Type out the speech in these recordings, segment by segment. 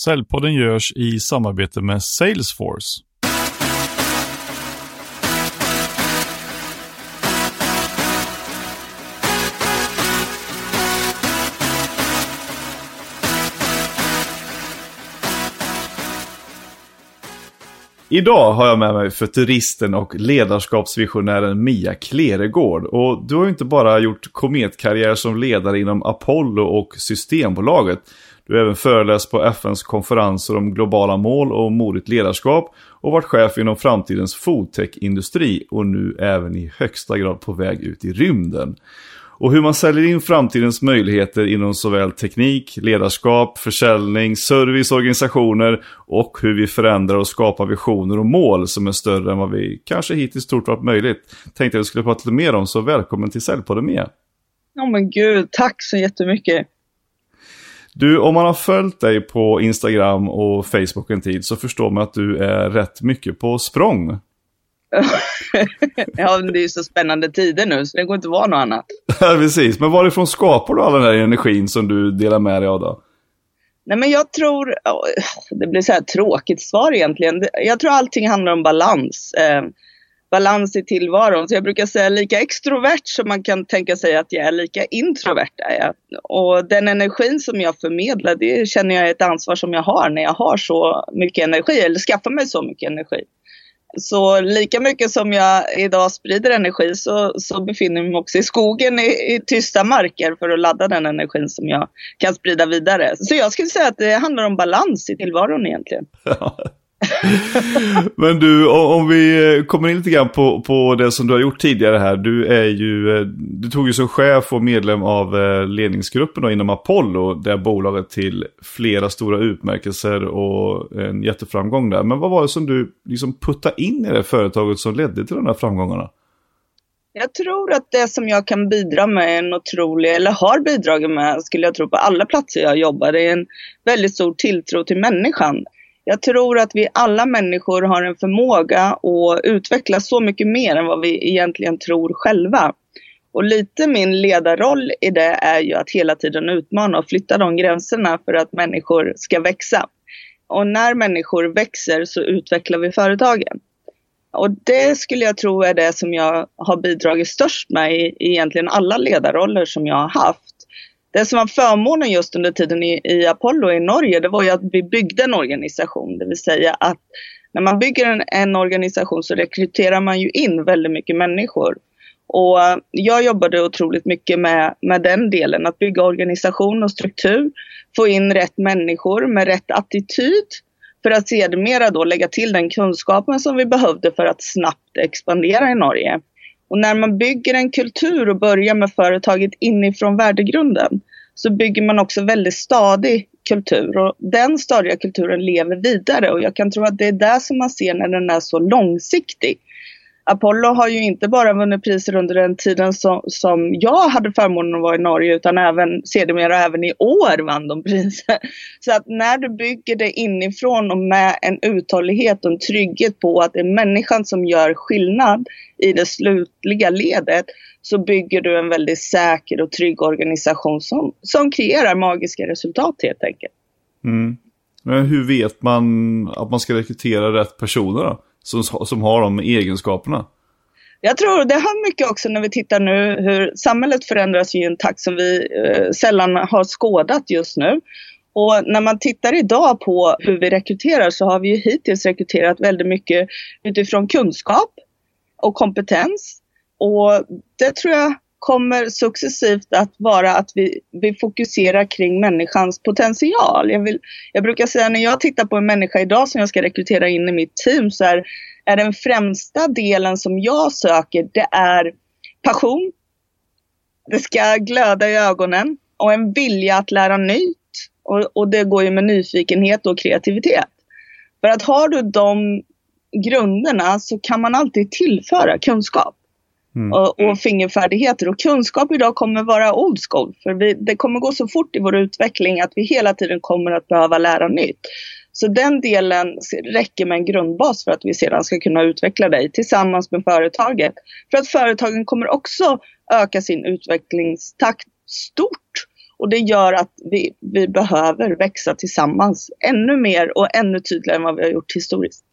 Säljpodden görs i samarbete med Salesforce. Idag har jag med mig futuristen och ledarskapsvisionären Mia Kleregård. Och du har ju inte bara gjort kometkarriär som ledare inom Apollo och Systembolaget. Du har även föreläst på FNs konferenser om globala mål och modigt ledarskap och varit chef inom framtidens foodtech-industri och nu även i högsta grad på väg ut i rymden. Och hur man säljer in framtidens möjligheter inom såväl teknik, ledarskap, försäljning, service, organisationer och hur vi förändrar och skapar visioner och mål som är större än vad vi kanske hittills trott varit möjligt. Tänkte jag skulle prata lite mer om, så välkommen till Säljpodden Mia. Ja men gud, tack så jättemycket. Du, om man har följt dig på Instagram och Facebook en tid så förstår man att du är rätt mycket på språng. ja, det är ju så spännande tider nu så det går inte att vara något annat. Ja, precis. Men varifrån skapar du all den här energin som du delar med dig av då? Nej, men jag tror, det blir så här tråkigt svar egentligen. Jag tror allting handlar om balans. Balans i tillvaron. Så jag brukar säga lika extrovert som man kan tänka sig att jag är, lika introvert är jag. Och den energin som jag förmedlar, det känner jag är ett ansvar som jag har när jag har så mycket energi, eller skaffar mig så mycket energi. Så lika mycket som jag idag sprider energi så, så befinner jag mig också i skogen i, i tysta marker för att ladda den energin som jag kan sprida vidare. Så jag skulle säga att det handlar om balans i tillvaron egentligen. Men du, om vi eh, kommer in lite grann på, på det som du har gjort tidigare här. Du är ju, eh, du tog ju som chef och medlem av eh, ledningsgruppen inom Apollo, det bolaget till flera stora utmärkelser och en jätteframgång där. Men vad var det som du liksom puttade in i det företaget som ledde till de här framgångarna? Jag tror att det som jag kan bidra med är en otrolig, eller har bidragit med, skulle jag tro på alla platser jag jobbar, det är en väldigt stor tilltro till människan. Jag tror att vi alla människor har en förmåga att utveckla så mycket mer än vad vi egentligen tror själva. Och lite min ledarroll i det är ju att hela tiden utmana och flytta de gränserna för att människor ska växa. Och när människor växer så utvecklar vi företagen. Och det skulle jag tro är det som jag har bidragit störst med i egentligen alla ledarroller som jag har haft. Det som var förmånen just under tiden i, i Apollo i Norge, det var ju att vi byggde en organisation. Det vill säga att när man bygger en, en organisation så rekryterar man ju in väldigt mycket människor. Och eh, jag jobbade otroligt mycket med, med den delen, att bygga organisation och struktur, få in rätt människor med rätt attityd för att sedermera då lägga till den kunskapen som vi behövde för att snabbt expandera i Norge. Och när man bygger en kultur och börjar med företaget inifrån värdegrunden så bygger man också väldigt stadig kultur och den stadiga kulturen lever vidare och jag kan tro att det är det som man ser när den är så långsiktig. Apollo har ju inte bara vunnit priser under den tiden som, som jag hade förmånen att vara i Norge utan även sedermera även i år vann de priser. Så att när du bygger det inifrån och med en uthållighet och en trygghet på att det är människan som gör skillnad i det slutliga ledet så bygger du en väldigt säker och trygg organisation som, som kreerar magiska resultat helt enkelt. Mm. Men hur vet man att man ska rekrytera rätt personer då? Som, som har de egenskaperna? Jag tror det har mycket också när vi tittar nu hur samhället förändras i en takt som vi eh, sällan har skådat just nu. Och när man tittar idag på hur vi rekryterar så har vi ju hittills rekryterat väldigt mycket utifrån kunskap och kompetens. Och det tror jag kommer successivt att vara att vi, vi fokuserar kring människans potential. Jag, vill, jag brukar säga när jag tittar på en människa idag som jag ska rekrytera in i mitt team så är, är den främsta delen som jag söker det är passion. Det ska glöda i ögonen och en vilja att lära nytt. Och, och det går ju med nyfikenhet och kreativitet. För att har du de grunderna så kan man alltid tillföra kunskap. Mm. Och, och, fingerfärdigheter. Och kunskap idag kommer vara old school. För vi, det kommer gå så fort i vår utveckling att vi hela tiden kommer att behöva lära nytt. Så den delen räcker med en grundbas för att vi sedan ska kunna utveckla dig tillsammans med företaget. För att företagen kommer också öka sin utvecklingstakt stort Och det gör att vi, vi behöver växa tillsammans ännu mer och ännu tydligare än vad vi har gjort historiskt.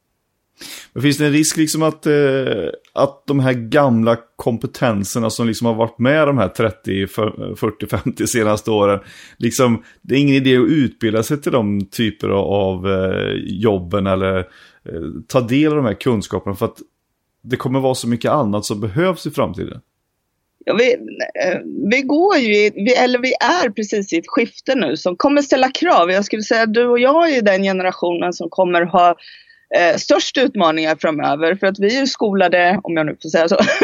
Men finns det en risk liksom att, eh, att de här gamla kompetenserna som liksom har varit med de här 30, 40, 50 senaste åren, liksom, det är ingen idé att utbilda sig till de typer av eh, jobben eller eh, ta del av de här kunskaperna för att det kommer vara så mycket annat som behövs i framtiden. Ja, vi, eh, vi går ju, i, vi, eller vi är precis i ett skifte nu som kommer ställa krav. Jag skulle säga att du och jag är den generationen som kommer ha eh, störst utmaningar framöver. För att vi är ju skolade, om jag nu får säga så,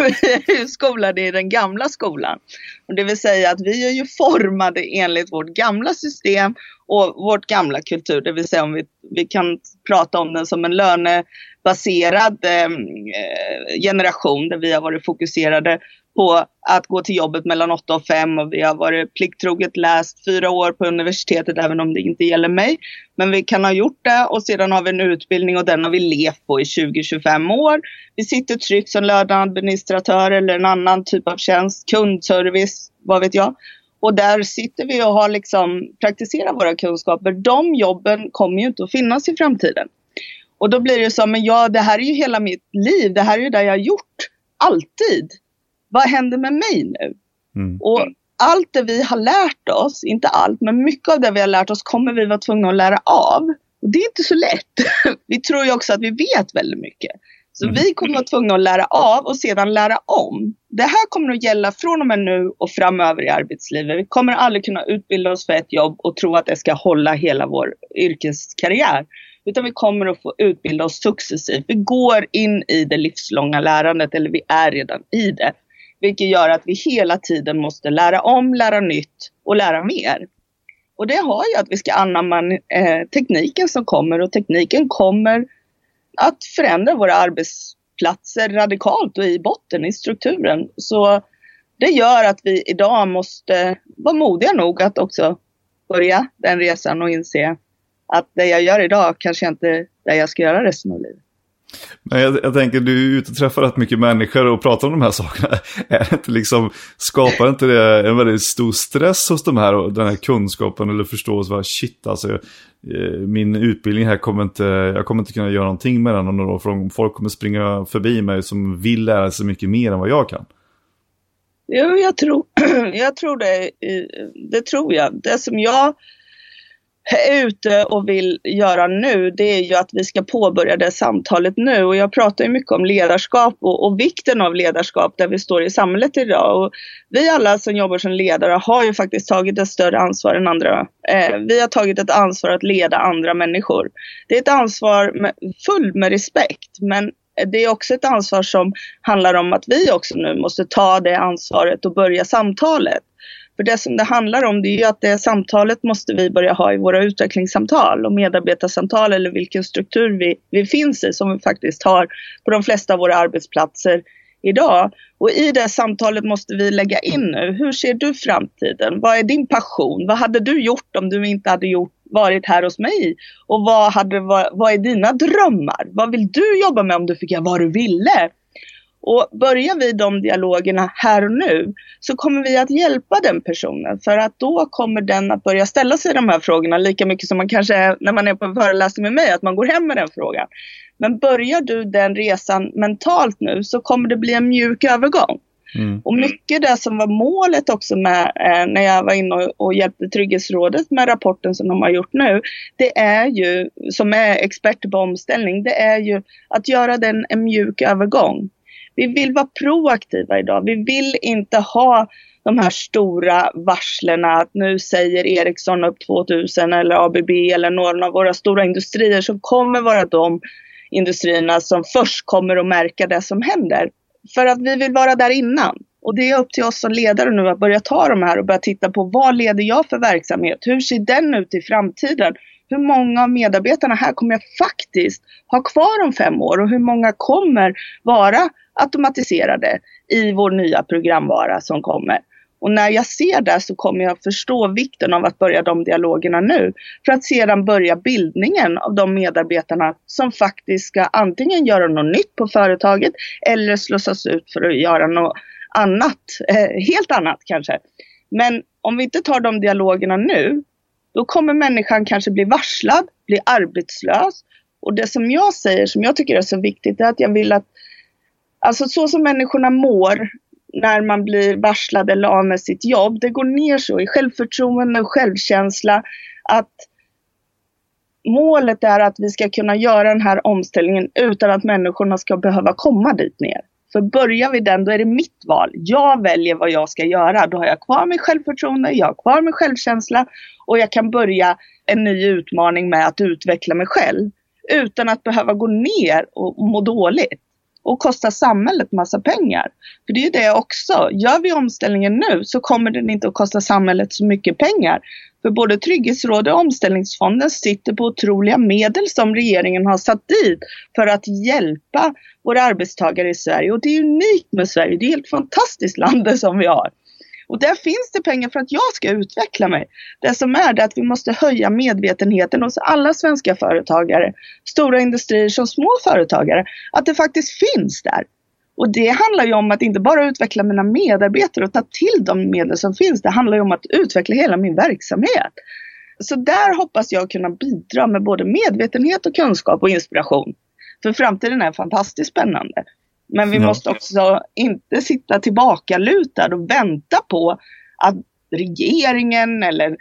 vi är skolade i den gamla skolan. Och det vill säga att vi är ju formade enligt vårt gamla system och vårt gamla kultur. Det vill säga om vi, vi kan prata om den som en lönebaserad eh, eh generation där vi har varit fokuserade på att gå till jobbet mellan 8 och 5 och vi har varit plikttroget läst fyra år på universitetet även om det inte gäller mig. Men vi kan ha gjort det och sedan har vi en utbildning och den har vi levt på i 20-25 år. Vi sitter tryggt som löneadministratör eller en annan typ av tjänst, kundservice, vad vet jag. Och där sitter vi och har liksom praktiserat våra kunskaper. De jobben kommer ju inte att finnas i framtiden. Och då blir det så, men ja, det här är ju hela mitt liv. Det här är ju det jag har gjort. Alltid vad händer med mig nu? Mm. Och allt det vi har lärt oss, inte allt, men mycket av det vi har lärt oss kommer vi vara tvungna att lära av. Och det är inte så lätt. vi tror ju också att vi vet väldigt mycket. Så mm. vi kommer vara tvungna att lära av och sedan lära om. Det här kommer att gälla från och med nu och framöver i arbetslivet. Vi kommer aldrig kunna utbilda oss för ett jobb och tro att det ska hålla hela vår yrkeskarriär. Utan vi kommer att få utbilda oss successivt. Vi går in i det livslånga lärandet, eller vi är redan i det. Vilket gör att vi hela tiden måste lära om, lära nytt och lära mer. Och det har ju att vi ska anamma eh, tekniken som kommer och tekniken kommer att förändra våra arbetsplatser radikalt och i botten, i strukturen. Så det gör att vi idag måste vara modiga nog att också börja den resan och inse att det jag gör idag kanske inte är det jag ska göra resten av livet. Men jag, jag, tänker, du är ute och träffar rätt mycket människor och pratar om de här sakerna. Är det inte liksom, skapar inte det en väldigt stor stress hos de här den här kunskapen eller förståelse? Shit alltså, eh, min utbildning här kommer inte, jag kommer inte kunna göra någonting med den om några år. För folk kommer springa förbi mig som vill lära sig mycket mer än vad jag kan. Jo, jag tror, jag tror det. Eh, det tror jag. Det som jag ute och vill göra nu, det är ju att vi ska påbörja det samtalet nu. Och jag pratar ju mycket om ledarskap och, och, vikten av ledarskap där vi står i samhället idag. Och vi alla som jobbar som ledare har ju faktiskt tagit ett större ansvar än andra. Eh, vi har tagit ett ansvar att leda andra människor. Det är ett ansvar med, med respekt, men det är också ett ansvar som handlar om att vi också nu måste ta det ansvaret och börja samtalet. För det som det handlar om det är ju att det samtalet måste vi börja ha i våra utvecklingssamtal och medarbetarsamtal eller vilken struktur vi, vi finns i som vi faktiskt har på de flesta av våra arbetsplatser idag. Och i det samtalet måste vi lägga in nu, hur ser du framtiden? Vad är din passion? Vad hade du gjort om du inte hade gjort, varit här hos mig? Och vad, hade, vad, vad är dina drömmar? Vad vill du jobba med om du fick göra vad du ville? Och börjar vi de dialogerna här och nu så kommer vi att hjälpa den personen för att då kommer den att börja ställa sig de här frågorna lika mycket som man kanske är när man är på en föreläsning med mig, att man går hem med den frågan. Men börjar du den resan mentalt nu så kommer det bli en mjuk övergång. Mm. Och mycket det som var målet också med eh, när jag var inne och, och hjälpte Trygghetsrådet med rapporten som de har gjort nu. Det är ju, som är experter på omställning, det är ju att göra den en mjuk övergång. Vi vill vara proaktiva idag. Vi vill inte ha de här stora varslen att nu säger Ericsson upp 2000 eller ABB eller någon av våra stora industrier som kommer vara de industrierna som först kommer att märka det som händer. För att vi vill vara där innan. Och det är upp till oss som ledare nu att börja ta de här och börja titta på vad leder jag för verksamhet? Hur ser den ut i framtiden? Hur många av medarbetarna här kommer jag faktiskt ha kvar om fem år och hur många kommer vara automatiserade i vår nya programvara som kommer. Och när jag ser det så kommer jag förstå vikten av att börja de dialogerna nu. För att sedan börja bildningen av de medarbetarna som faktiskt ska antingen göra något nytt på företaget eller slussas ut för att göra något annat, eh, helt annat kanske. Men om vi inte tar de dialogerna nu, då kommer människan kanske bli varslad, bli arbetslös. Och det som jag säger, som jag tycker är så viktigt, är att jag vill att, alltså så som människorna mår när man blir varslad eller av med sitt jobb, det går ner så i självförtroende och självkänsla att målet är att vi ska kunna göra den här omställningen utan att människorna ska behöva komma dit ner. För börjar vi den, då är det mitt val. Jag väljer vad jag ska göra. Då har jag kvar mitt självförtroende, jag har kvar min självkänsla och jag kan börja en ny utmaning med att utveckla mig själv. Utan att behöva gå ner och må dåligt och kosta samhället massa pengar. För det är ju det också. Gör vi omställningen nu så kommer den inte att kosta samhället så mycket pengar. För både Trygghetsrådet och Omställningsfonden sitter på otroliga medel som regeringen har satt dit för att hjälpa våra arbetstagare i Sverige. Och det är unikt med Sverige. Det är ett helt fantastiskt land som vi har. Och där finns det pengar för att jag ska utveckla mig. Det som är det att vi måste höja medvetenheten hos alla svenska företagare, stora industrier som små företagare, att det faktiskt finns där. Och det handlar ju om att inte bara utveckla mina medarbetare och ta till de medel som finns. Det handlar ju om att utveckla hela min verksamhet. Så där hoppas jag kunna bidra med både medvetenhet och kunskap och inspiration. För framtiden är fantastiskt spännande. Men vi ja. måste också inte sitta tillbakalutad och vänta på att regeringen eller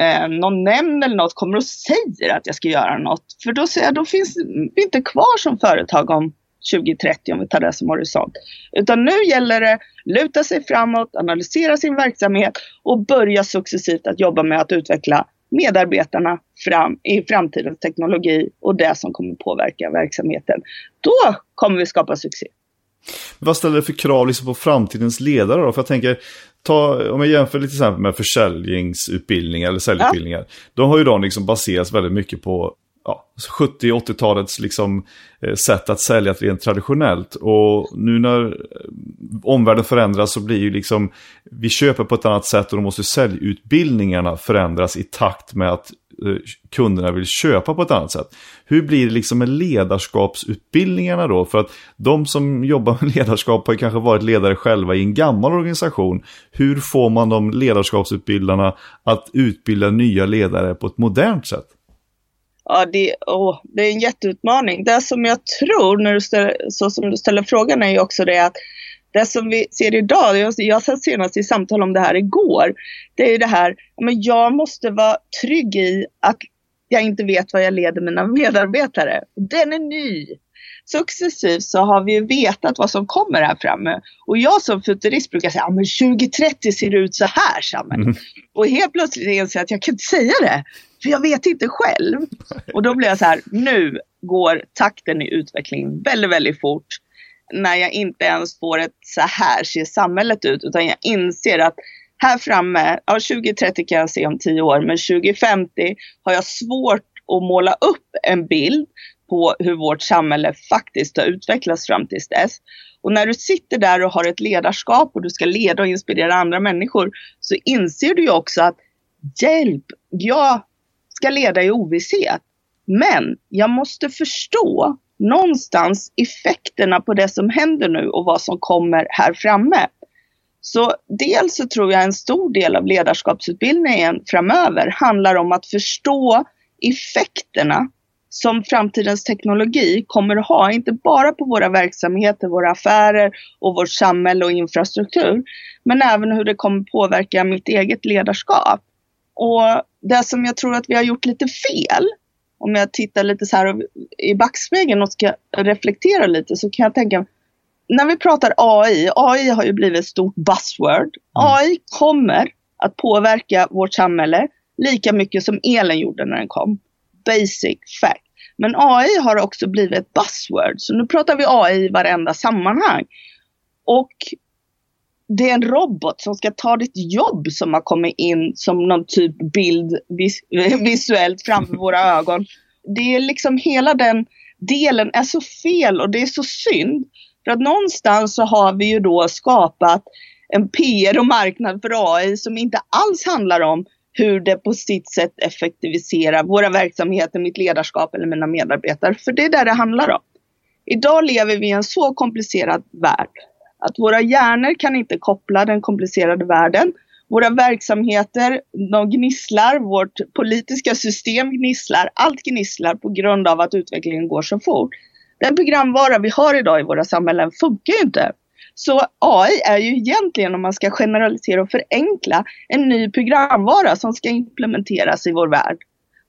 eh, någon nämnd eller något kommer och säger att jag ska göra något. För då, jag, då finns vi inte kvar som företag om 2030 om vi tar det som horisont. Utan nu gäller det luta sig framåt, analysera sin verksamhet och börja successivt att jobba med att utveckla medarbetarna fram, i framtidens teknologi och det som kommer påverka verksamheten. Då kommer vi skapa succé. Vad ställer det för krav liksom på framtidens ledare då? För jag tänker, ta, om jag jämför till exempel med försäljningsutbildningar eller säljutbildningar. Ja. De har ju då liksom baserats väldigt mycket på ja, 70-80-talets liksom, eh, sätt att sälja rent traditionellt. Och nu när eh, omvärlden förändras så blir ju liksom, vi köper på ett annat sätt och då måste säljutbildningarna förändras i takt med att Eh, kunderna vill köpa på ett annat sätt. Hur blir det liksom med ledarskapsutbildningarna då? För att de som jobbar med ledarskap har kanske varit ledare själva i en gammal organisation. Hur får man de ledarskapsutbildarna att utbilda nya ledare på ett modernt sätt? Ja, det, åh, det är en jätteutmaning. Det som jag tror, när du ställer, så som du ställer frågan, är ju också det att det som vi ser idag, jag, jag satt senast i samtal om det här igår, det är ju det här, men jag måste vara trygg i att jag inte vet vad jag leder mina medarbetare. Den är ny. Successivt så har vi vetat vad som kommer här framme. Och jag som futurist brukar säga, ja men 2030 ser det ut så här samhället. Mm. Och helt plötsligt inser jag att jag kan inte säga det. För jag vet inte själv. Och då blir jag så här, nu går takten i utvecklingen väldigt, väldigt fort. När jag inte ens får ett så här ser samhället ut, utan jag inser att här framme, ja 2030 kan jag se om 10 år, men 2050 har jag svårt att måla upp en bild på hur vårt samhälle faktiskt har utvecklats fram tills dess. Och när du sitter där och har ett ledarskap och du ska leda och inspirera andra människor så inser du ju också att hjälp, jag ska leda i ovisshet. Men jag måste förstå någonstans effekterna på det som händer nu och vad som kommer här framme. Så dels så tror jag en stor del av ledarskapsutbildningen framöver handlar om att förstå effekterna som framtidens teknologi kommer att ha, inte bara på våra verksamheter, våra affärer och vårt samhälle och infrastruktur, men även hur det kommer påverka mitt eget ledarskap. Och det som jag tror att vi har gjort lite fel, om jag tittar lite så här i backspegeln och ska reflektera lite så kan jag tänka, när vi pratar AI, AI har ju blivit ett stort buzzword. Mm. AI kommer att påverka vårt samhälle lika mycket som elen gjorde när den kom. Basic fact. Men AI har också blivit ett buzzword, så nu pratar vi AI i varenda sammanhang. Och det är en robot som ska ta ditt jobb som har kommit in som någon typ bild vis visuellt framför våra ögon. Det är liksom hela den delen är så fel och det är så synd. För att någonstans så har vi ju då skapat en PR och marknad för AI som inte alls handlar om hur det på sitt sätt effektiviserar våra verksamheter, mitt ledarskap eller mina medarbetare. För det är där det handlar om. Idag lever vi i en så komplicerad värld att våra hjärnor kan inte koppla den komplicerade världen Våra verksamheter, de gnisslar, vårt politiska system gnisslar, allt gnisslar på grund av att utvecklingen går så fort. Den programvara vi har idag i våra samhällen funkar ju inte. Så AI är ju egentligen, om man ska generalisera och förenkla, en ny programvara som ska implementeras i vår värld.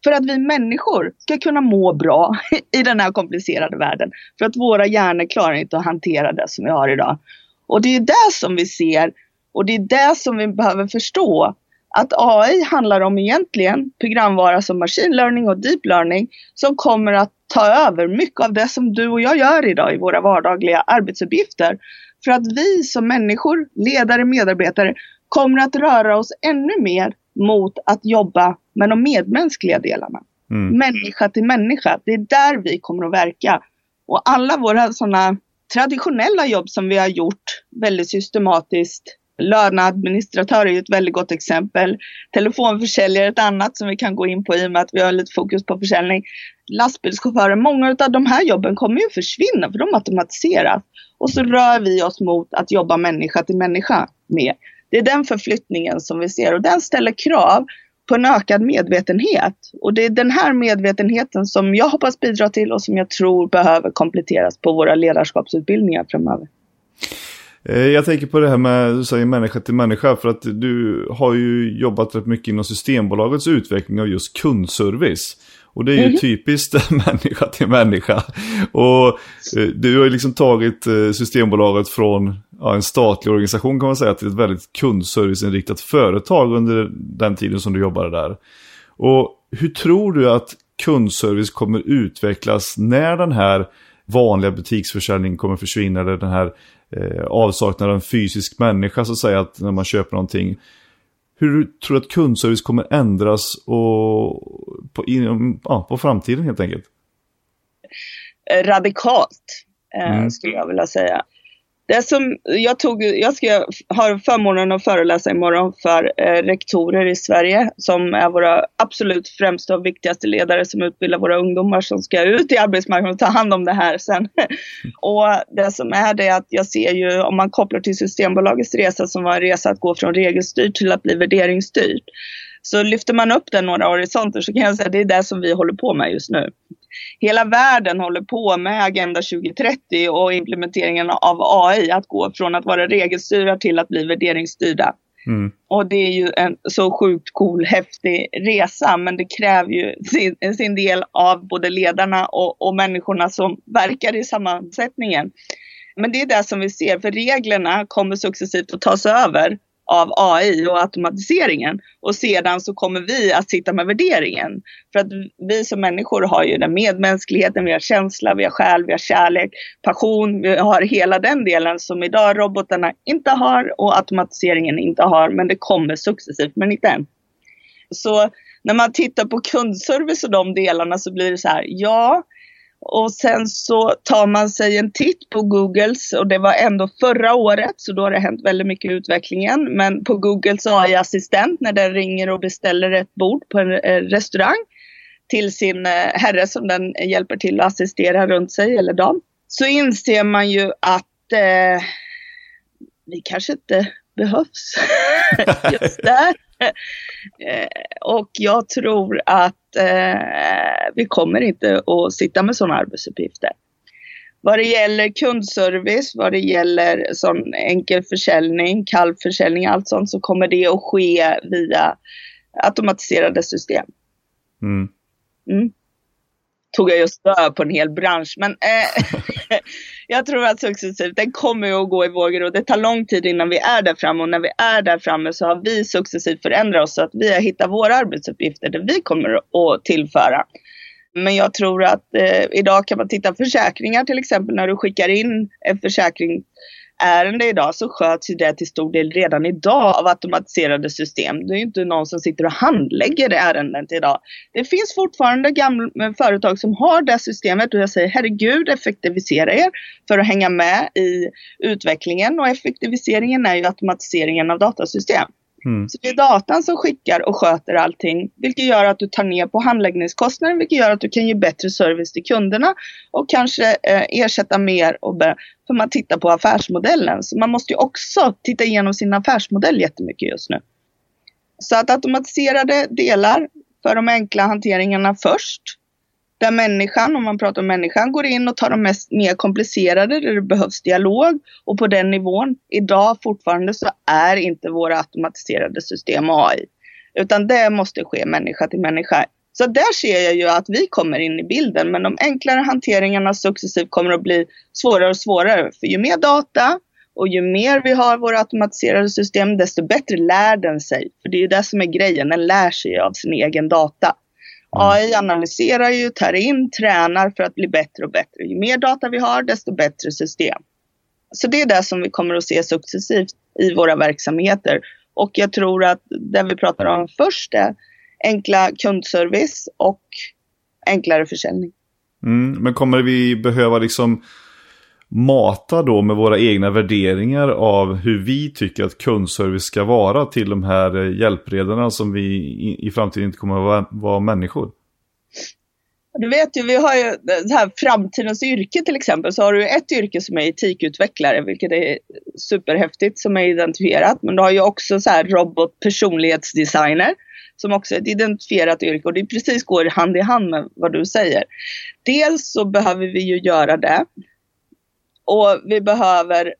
För att vi människor ska kunna må bra i den här komplicerade världen. För att våra hjärnor klarar inte att hantera det som vi har idag. Och det är det som vi ser och det är det som vi behöver förstå. Att AI handlar om egentligen programvara som machine learning och deep learning som kommer att ta över mycket av det som du och jag gör idag i våra vardagliga arbetsuppgifter. För att vi som människor, ledare, medarbetare kommer att röra oss ännu mer mot att jobba med de medmänskliga delarna. Mm. Människa till människa, det är där vi kommer att verka. Och alla våra sådana traditionella jobb som vi har gjort väldigt systematiskt Löneadministratör är ett väldigt gott exempel. Telefonförsäljare är ett annat som vi kan gå in på i och med att vi har lite fokus på försäljning. Lastbilschaufförer, många av de här jobben kommer ju försvinna för de automatiseras. Och så rör vi oss mot att jobba människa till människa mer. Det är den förflyttningen som vi ser och den ställer krav på en ökad medvetenhet. Och det är den här medvetenheten som jag hoppas bidra till och som jag tror behöver kompletteras på våra ledarskapsutbildningar framöver. Eh, jag tänker på det här med du säger människa till människa för att du har ju jobbat rätt mycket inom Systembolagets utveckling av just kundservice. Och det är ju mm. typiskt människa till människa. Och eh, du har ju liksom tagit eh, Systembolaget från ja, en statlig organisation kan man säga till ett väldigt kundserviceinriktat företag under den tiden som du jobbade där. Och hur tror du att kundservice kommer utvecklas när den här vanliga butiksförsäljningen kommer försvinna eller den här eh, avsaknaden av en fysisk människa så att säga att när man köper någonting. Hur tror du att kundservice kommer ändras och på, in, ja, på framtiden helt enkelt? Radikalt eh, mm. skulle jag vilja säga. Det som jag, tog, jag ska, har förmånen att föreläsa imorgon för eh, rektorer i Sverige som är våra absolut främsta och viktigaste ledare som utbildar våra ungdomar som ska ut i arbetsmarknaden och ta hand om det här sen. och det som är det att jag ser ju om man kopplar till Systembolagets resa som var en resa att gå från regelstyrt till att bli värderingsstyrt. Så lyfter man upp den några horisonter så kan jag säga att det är det som vi håller på med just nu hela världen håller på med Agenda 2030 och implementeringen av AI, att gå från att vara regelstyrda till att bli värderingsstyrda. Mm. Och det är ju en så sjukt cool, häftig resa, men det kräver ju sin, sin del av både ledarna och, och människorna som verkar i sammansättningen. Men det är det som vi ser, för reglerna kommer successivt att tas över av AI och automatiseringen. Och sedan så kommer vi att sitta med värderingen. För att vi som människor har ju den medmänskligheten, vi har känsla, vi har själ, vi har kärlek, passion, vi har hela den delen som idag robotarna inte har och automatiseringen inte har. Men det kommer successivt, men inte än. Så när man tittar på kundservice och de delarna så blir det så här, ja, och sen så tar man sig en titt på Googles och det var ändå förra året så då har det hänt väldigt mycket i utvecklingen. Men på Googles AI-assistent när den ringer och beställer ett bord på en eh, restaurang till sin eh, herre som den hjälper till att assistera runt sig eller dam. Så inser man ju att eh, vi kanske inte behövs just där. Eh, och jag tror att eh, vi kommer inte att sitta med sådana arbetsuppgifter. Vad det gäller kundservice, vad det gäller sån enkel försäljning, kallförsäljning, allt sånt så kommer det att ske via automatiserade system. Mm. Mm tog jag just död på en hel bransch. Men eh, jag tror att successivt, den kommer att gå i vågor och det tar lång tid innan vi är där framme. Och när vi är där framme så har vi successivt förändrat oss så att vi har hittat våra arbetsuppgifter där vi kommer att tillföra. Men jag tror att eh, idag kan man titta försäkringar till exempel när du skickar in en försäkring ärende idag så sköts ju det till stor del redan idag av automatiserade system. Det är ju inte någon som sitter och handlägger det ärendet idag. Det finns fortfarande gamla eh, företag som har det systemet och jag säger herregud effektivisera er för att hänga med i utvecklingen och effektiviseringen är ju automatiseringen av datasystem. Mm. Så det är datan som skickar och sköter allting, vilket gör att du tar ner på handläggningskostnaden, vilket gör att du kan ge bättre service till kunderna och kanske eh, ersätta mer och för man tittar på affärsmodellen. Så man måste ju också titta igenom sin affärsmodell jättemycket just nu. Så att automatiserade delar för de enkla hanteringarna först. Där människan, om man pratar om människan, går in och tar de mest mer komplicerade där det behövs dialog. Och på den nivån, idag fortfarande så är inte våra automatiserade system AI. Utan det måste ske människa till människa. Så där ser jag ju att vi kommer in i bilden. Men de enklare hanteringarna successivt kommer att bli svårare och svårare. För ju mer data och ju mer vi har våra automatiserade system, desto bättre lär den sig. För det är ju det som är grejen, den lär sig av sin egen data. Mm. AI analyserar ju, tar in, tränar för att bli bättre och bättre. Ju mer data vi har, desto bättre system. Så det är det som vi kommer att se successivt i våra verksamheter. Och jag tror att det vi pratar om först är enkla kundservice och enklare försäljning. Mm, men kommer vi behöva liksom mata då med våra egna värderingar av hur vi tycker att kundservice ska vara till de här eh, hjälpredarna som vi i, framtiden inte kommer att vara, vara människor? Du vet ju, vi har ju det här framtidens yrke till exempel, så har du ett yrke som är etikutvecklare, vilket är superhäftigt som är identifierat. Men du har ju också så här robot personlighetsdesigner som också är ett identifierat yrke och det precis går hand i hand med vad du säger. Dels så behöver vi ju göra det och vi behöver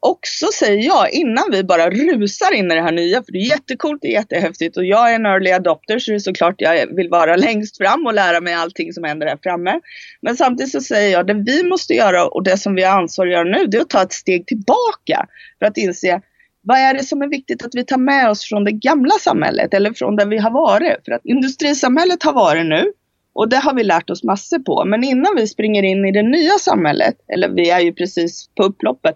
också, säger jag, innan vi bara rusar in i det här nya, för det är jättekult, det är jättehäftigt och jag är en early adopter så det är såklart jag vill vara längst fram och lära mig allting som händer här framme. Men samtidigt så säger jag, det vi måste göra och det som vi har ansvar att göra nu, det är att ta ett steg tillbaka för att inse vad är det som är viktigt att vi tar med oss från det gamla samhället eller från där vi har varit? För att industrisamhället har varit nu och det har vi lärt oss massor på. Men innan vi springer in i det nya samhället, eller vi är ju precis på upploppet,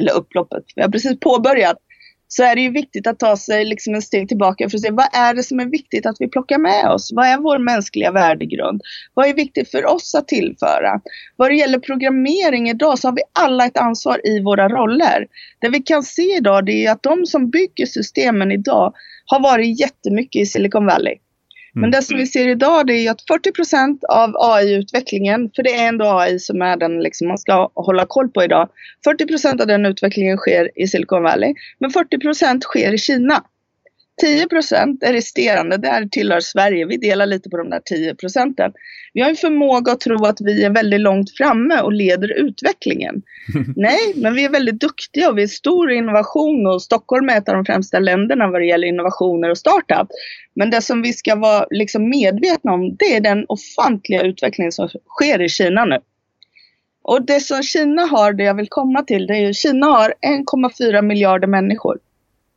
eller upploppet, vi har precis påbörjat, så är det ju viktigt att ta sig liksom en steg tillbaka för att se vad är det som är viktigt att vi plockar med oss? Vad är vår mänskliga värdegrund? Vad är viktigt för oss att tillföra? Vad det gäller programmering idag så har vi alla ett ansvar i våra roller. Det vi kan se idag det är att de som bygger systemen idag har varit jättemycket i Silicon Valley. Men mm. det som vi ser idag det är att 40% av AI-utvecklingen, för det är ändå AI som är den liksom man ska hålla koll på idag. 40% av den utvecklingen sker i Silicon Valley, men 40% sker i Kina. 10% är resterande, där tillhör Sverige. Vi delar lite på de där 10 procenten. Vi har en förmåga att tro att vi är väldigt långt framme och leder utvecklingen. Nej, men vi är väldigt duktiga och vi är stor innovation och Stockholm är ett av de främsta länderna vad det gäller innovationer och startup. Men det som vi ska vara liksom medvetna om, det är den ofantliga utvecklingen som sker i Kina nu. Och det som Kina har, det jag vill komma till, det är att Kina har 1,4 miljarder människor.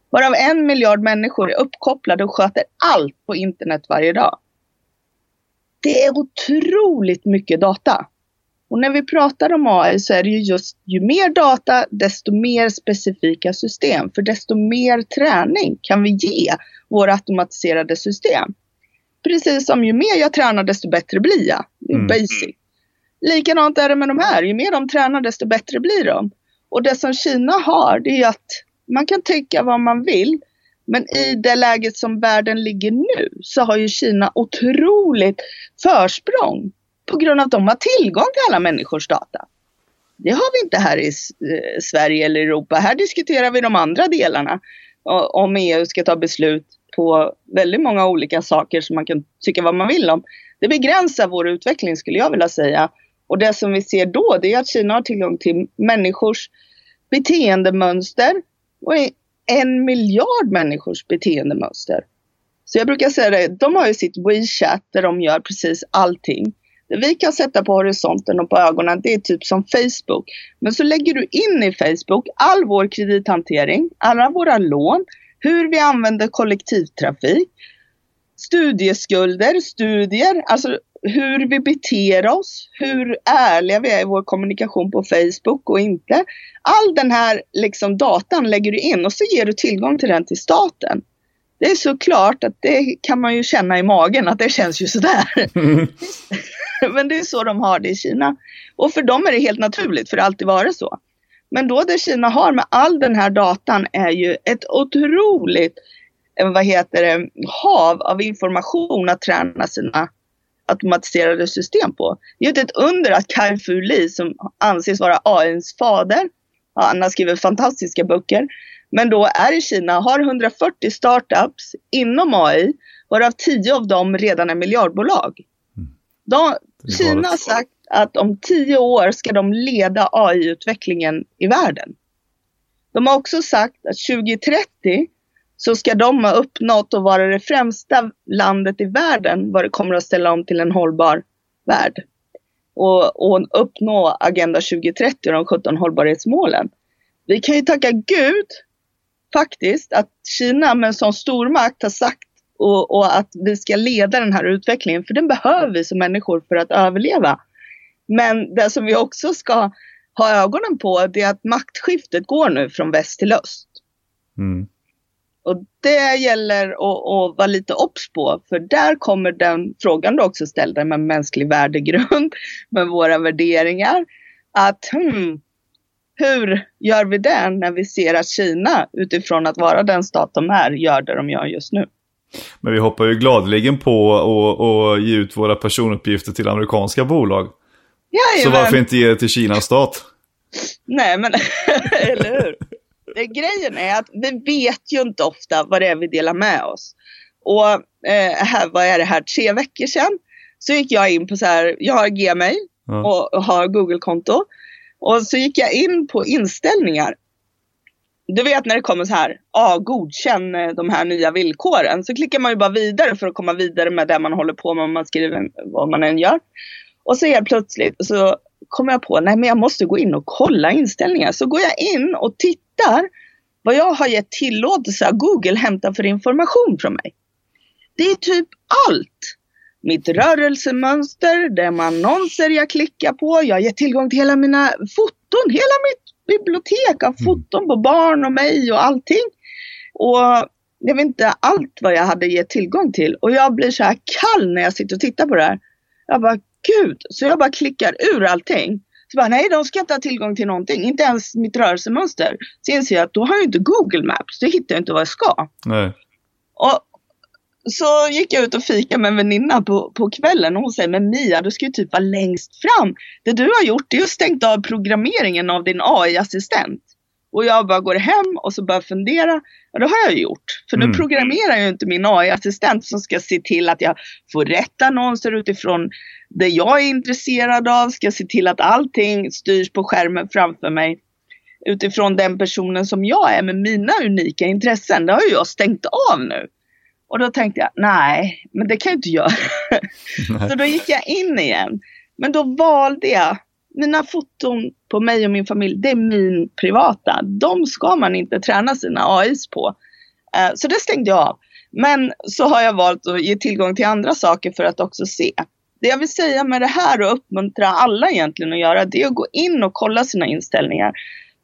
Varav en miljard människor är uppkopplade och sköter allt på internet varje dag. Det är otroligt mycket data. Och när vi pratar om AI så är det ju just ju mer data, desto mer specifika system. För desto mer träning kan vi ge våra automatiserade system. Precis som ju mer jag tränar desto bättre blir jag. Mm. basic. Likadant är det med de här. Ju mer de tränar desto bättre blir de. Och det som Kina har det är att man kan tycka vad man vill. Men i det läget som världen ligger nu så har ju Kina otroligt försprång på grund av att de har tillgång till alla människors data. Det har vi inte här i eh, Sverige eller Europa. Här diskuterar vi de andra delarna. Om EU ska ta beslut på väldigt många olika saker som man kan tycka vad man vill om. Det begränsar vår utveckling skulle jag vilja säga. Och det som vi ser då det är att Kina har tillgång till människors beteendemönster och en miljard människors beteendemönster. Så jag brukar säga det, de har ju sitt WeChat där de gör precis allting. Det vi kan sätta på horisonten och på ögonen, det är typ som Facebook. Men så lägger du in i Facebook all vår kredithantering, alla våra lån, hur vi använder kollektivtrafik, studieskulder, studier, alltså hur vi beter oss, hur ärliga vi är i vår kommunikation på Facebook och inte. All den här liksom datan lägger du in och så ger du tillgång till den till staten. Det är såklart att det kan man ju känna i magen att det känns ju sådär. Mm. Men det är så de har det i Kina. Och för dem är det helt naturligt, för det har alltid varit så. Men då det Kina har med all den här datan är ju ett otroligt eh, vad heter det, hav av information att träna sina automatiserade system på. Det är inte ett under att Kai Fu Lee som anses vara AIns fader, han har skrivit fantastiska böcker, Men då är i Kina, har 140 startups inom AI, varav 10 av dem redan är miljardbolag. Mm. De, Kina har sagt att om 10 år ska de leda AI-utvecklingen i världen. De har också sagt att 2030 så ska de ha uppnått att vara det främsta landet i världen vad det kommer att ställa om till en hållbar värld. Och, och uppnå Agenda 2030 och de 17 hållbarhetsmålen. Vi kan ju tacka Gud faktiskt att Kina med en sån stormakt har sagt och, och, att vi ska leda den här utvecklingen, för den behöver vi som människor för att överleva. Men det som vi också ska ha ögonen på, det är att maktskiftet går nu från väst till öst. Mm. Och det gäller att, att vara lite obs på, för där kommer den frågan du också ställde med mänsklig värdegrund, med våra värderingar. Att hmm, hur gör vi det när vi ser att Kina utifrån att vara den stat de är gör det de gör just nu? Men vi hoppar ju gladeligen på att ge ut våra personuppgifter till amerikanska bolag. Jajamän. Så varför inte ge det till Kinas stat? Nej, men eller hur? Grejen är att vi vet ju inte ofta vad det är vi delar med oss. Och eh, här, vad är det här, tre veckor sedan så gick jag in på så här, jag har Gmail Ja. och har Google-konto. Och så gick jag in på inställningar. Du vet när det kommer så här, ja godkänn eh, de här nya villkoren. Så klickar man ju bara vidare för att komma vidare med det man håller på med, om man skriver vad man än gör. Och så helt plötsligt så kommer jag på, nej men jag måste gå in och kolla inställningar. Så går jag in och tittar vad jag har gett tillåtelse av Google hämta för information från mig. Det är typ allt. Mitt rörelsemönster, de annonser jag klickar på, jag ger tillgång till hela mina foton, hela mitt bibliotek av foton på barn och mig och allting. Och jag vet inte allt vad jag hade gett tillgång till. Och jag blir så här kall när jag sitter och tittar på det här. Jag bara, gud. Så jag bara klickar ur allting. Så bara, nej, de ska inte ha tillgång till någonting. Inte ens mitt rörelsemönster. Så inser jag att då har jag inte Google Maps. Då hittar jag inte vad jag ska. Nej. Och så gick jag ut och fika med en väninna på, på kvällen och hon säger, men Mia du ska ju typ vara längst fram. Det du har gjort är att stängt av programmeringen av din AI-assistent. Och jag bara går hem och så börjar fundera. Ja, det har jag gjort. För nu Mm. programmerar jag ju inte min AI-assistent som ska se till att jag får rätt annonser utifrån det jag är intresserad av. Ska se till att allting styrs på skärmen framför mig. Utifrån den personen som jag är med mina unika intressen. Det har ju jag stängt av nu. Och då tänkte jag, nej, men det kan jag inte göra. Så då gick jag in igen. Men då valde jag, mina foton på mig och min familj, det är min privata. De ska man inte träna sina AIs på. Eh, så det stängde jag av. Men så har jag valt att ge tillgång till andra saker för att också se. Det jag vill säga med det här och uppmuntra alla egentligen att göra, det är att gå in och kolla sina inställningar.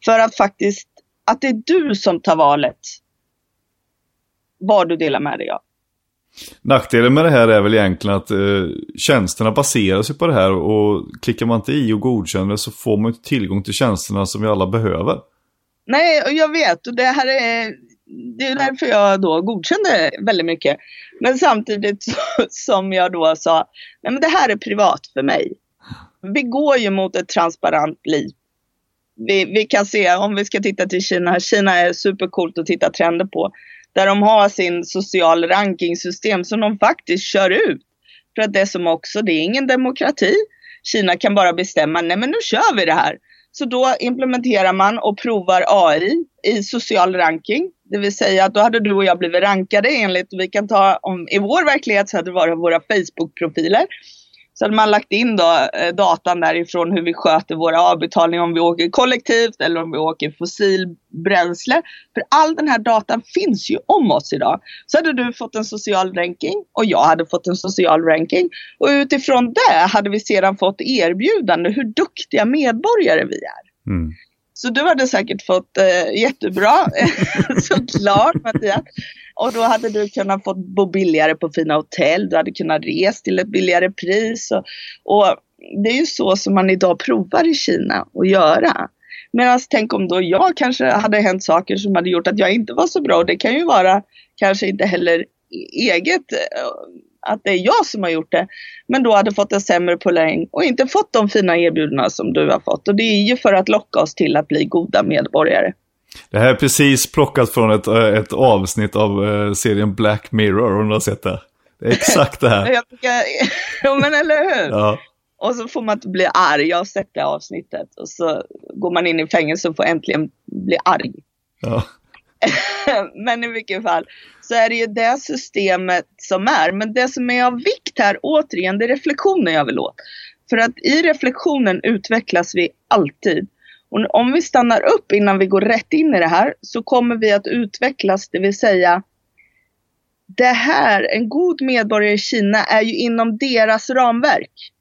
För att faktiskt, att det är du som tar valet vad du delar med dig av. Nackdelen med det här är väl egentligen att eh, tjänsterna baserar sig på det här och klickar man inte i och godkänner så får man inte tillgång till tjänsterna som vi alla behöver. Nej, och jag vet och det här är, det är därför jag då godkände väldigt mycket. Men samtidigt så, som jag då sa, nej men det här är privat för mig. Vi går ju mot ett transparent liv. Vi, vi kan se, om vi ska titta till Kina, Kina är supercoolt att titta trender på. Där de har sin social rankingsystem som de faktiskt kör ut. För att det som också, det är ingen demokrati. Kina kan bara bestämma, nej men nu kör vi det här. Så då implementerar man och provar AI i social ranking. Det vill säga att då hade du och jag blivit rankade enligt, vi kan ta om i vår verklighet så hade det varit våra Facebook-profiler. Så hade man lagt in då, eh, datan därifrån hur vi sköter våra avbetalningar om vi åker kollektivt eller om vi åker fossilbränsle. För all den här datan finns ju om oss idag. Så hade du fått en social ranking och jag hade fått en social ranking. Och utifrån det hade vi sedan fått erbjudande hur duktiga medborgare vi är. Mm. Så du hade säkert fått eh, jättebra, såklart Mattias. Och då hade du kunnat få bo billigare på fina hotell, du hade kunnat resa till ett billigare pris. Och, och det är ju så som man idag provar i Kina att göra. Medan tänk om då jag kanske hade hänt saker som hade gjort att jag inte var så bra. Och det kan ju vara kanske inte heller e-, eget, eh, att det är jag som har gjort det. Men då hade fått en sämre poäng och inte fått de fina erbjudanden som du har fått. Och det är ju för att locka oss till att bli goda medborgare. Det här är precis plockat från ett, eh, ett avsnitt av uh, serien Black Mirror, om du har sett det. Det är exakt det här. ja men eller hur? Ja. Och så får man inte bli arg. Jag har sett det avsnittet. Och så går man in i fängelse och får äntligen bli arg. Ja. men i vilket fall så är det ju det systemet som är. Men det som är av vikt här, återigen, det är reflektionen jag vill åt. För att i reflektionen utvecklas vi alltid. Och om vi stannar upp innan vi går rätt in i det här så kommer vi att utvecklas, det vill säga det här, en god medborgare i Kina är ju inom deras ramverk.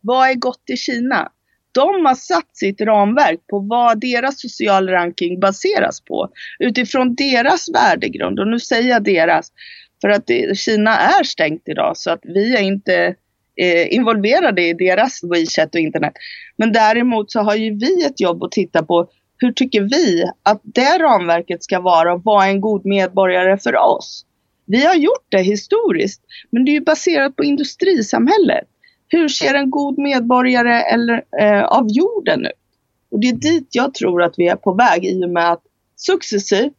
Vad är gott i Kina? De har satt sitt ramverk på vad deras social ranking baseras på. Utifrån deras värdegrund. Och nu säger jag deras. För att det, Kina är stängt idag så att vi är inte eh, involverade i deras WeChat och internet. Men däremot så har ju vi ett jobb att titta på hur tycker vi att det ramverket ska vara och vara en god medborgare för oss. Vi har gjort det historiskt, men det är ju baserat på industrisamhället. Hur ser en god medborgare eller, eh, av jorden ut? Och det är dit jag tror att vi är på väg i och med att successivt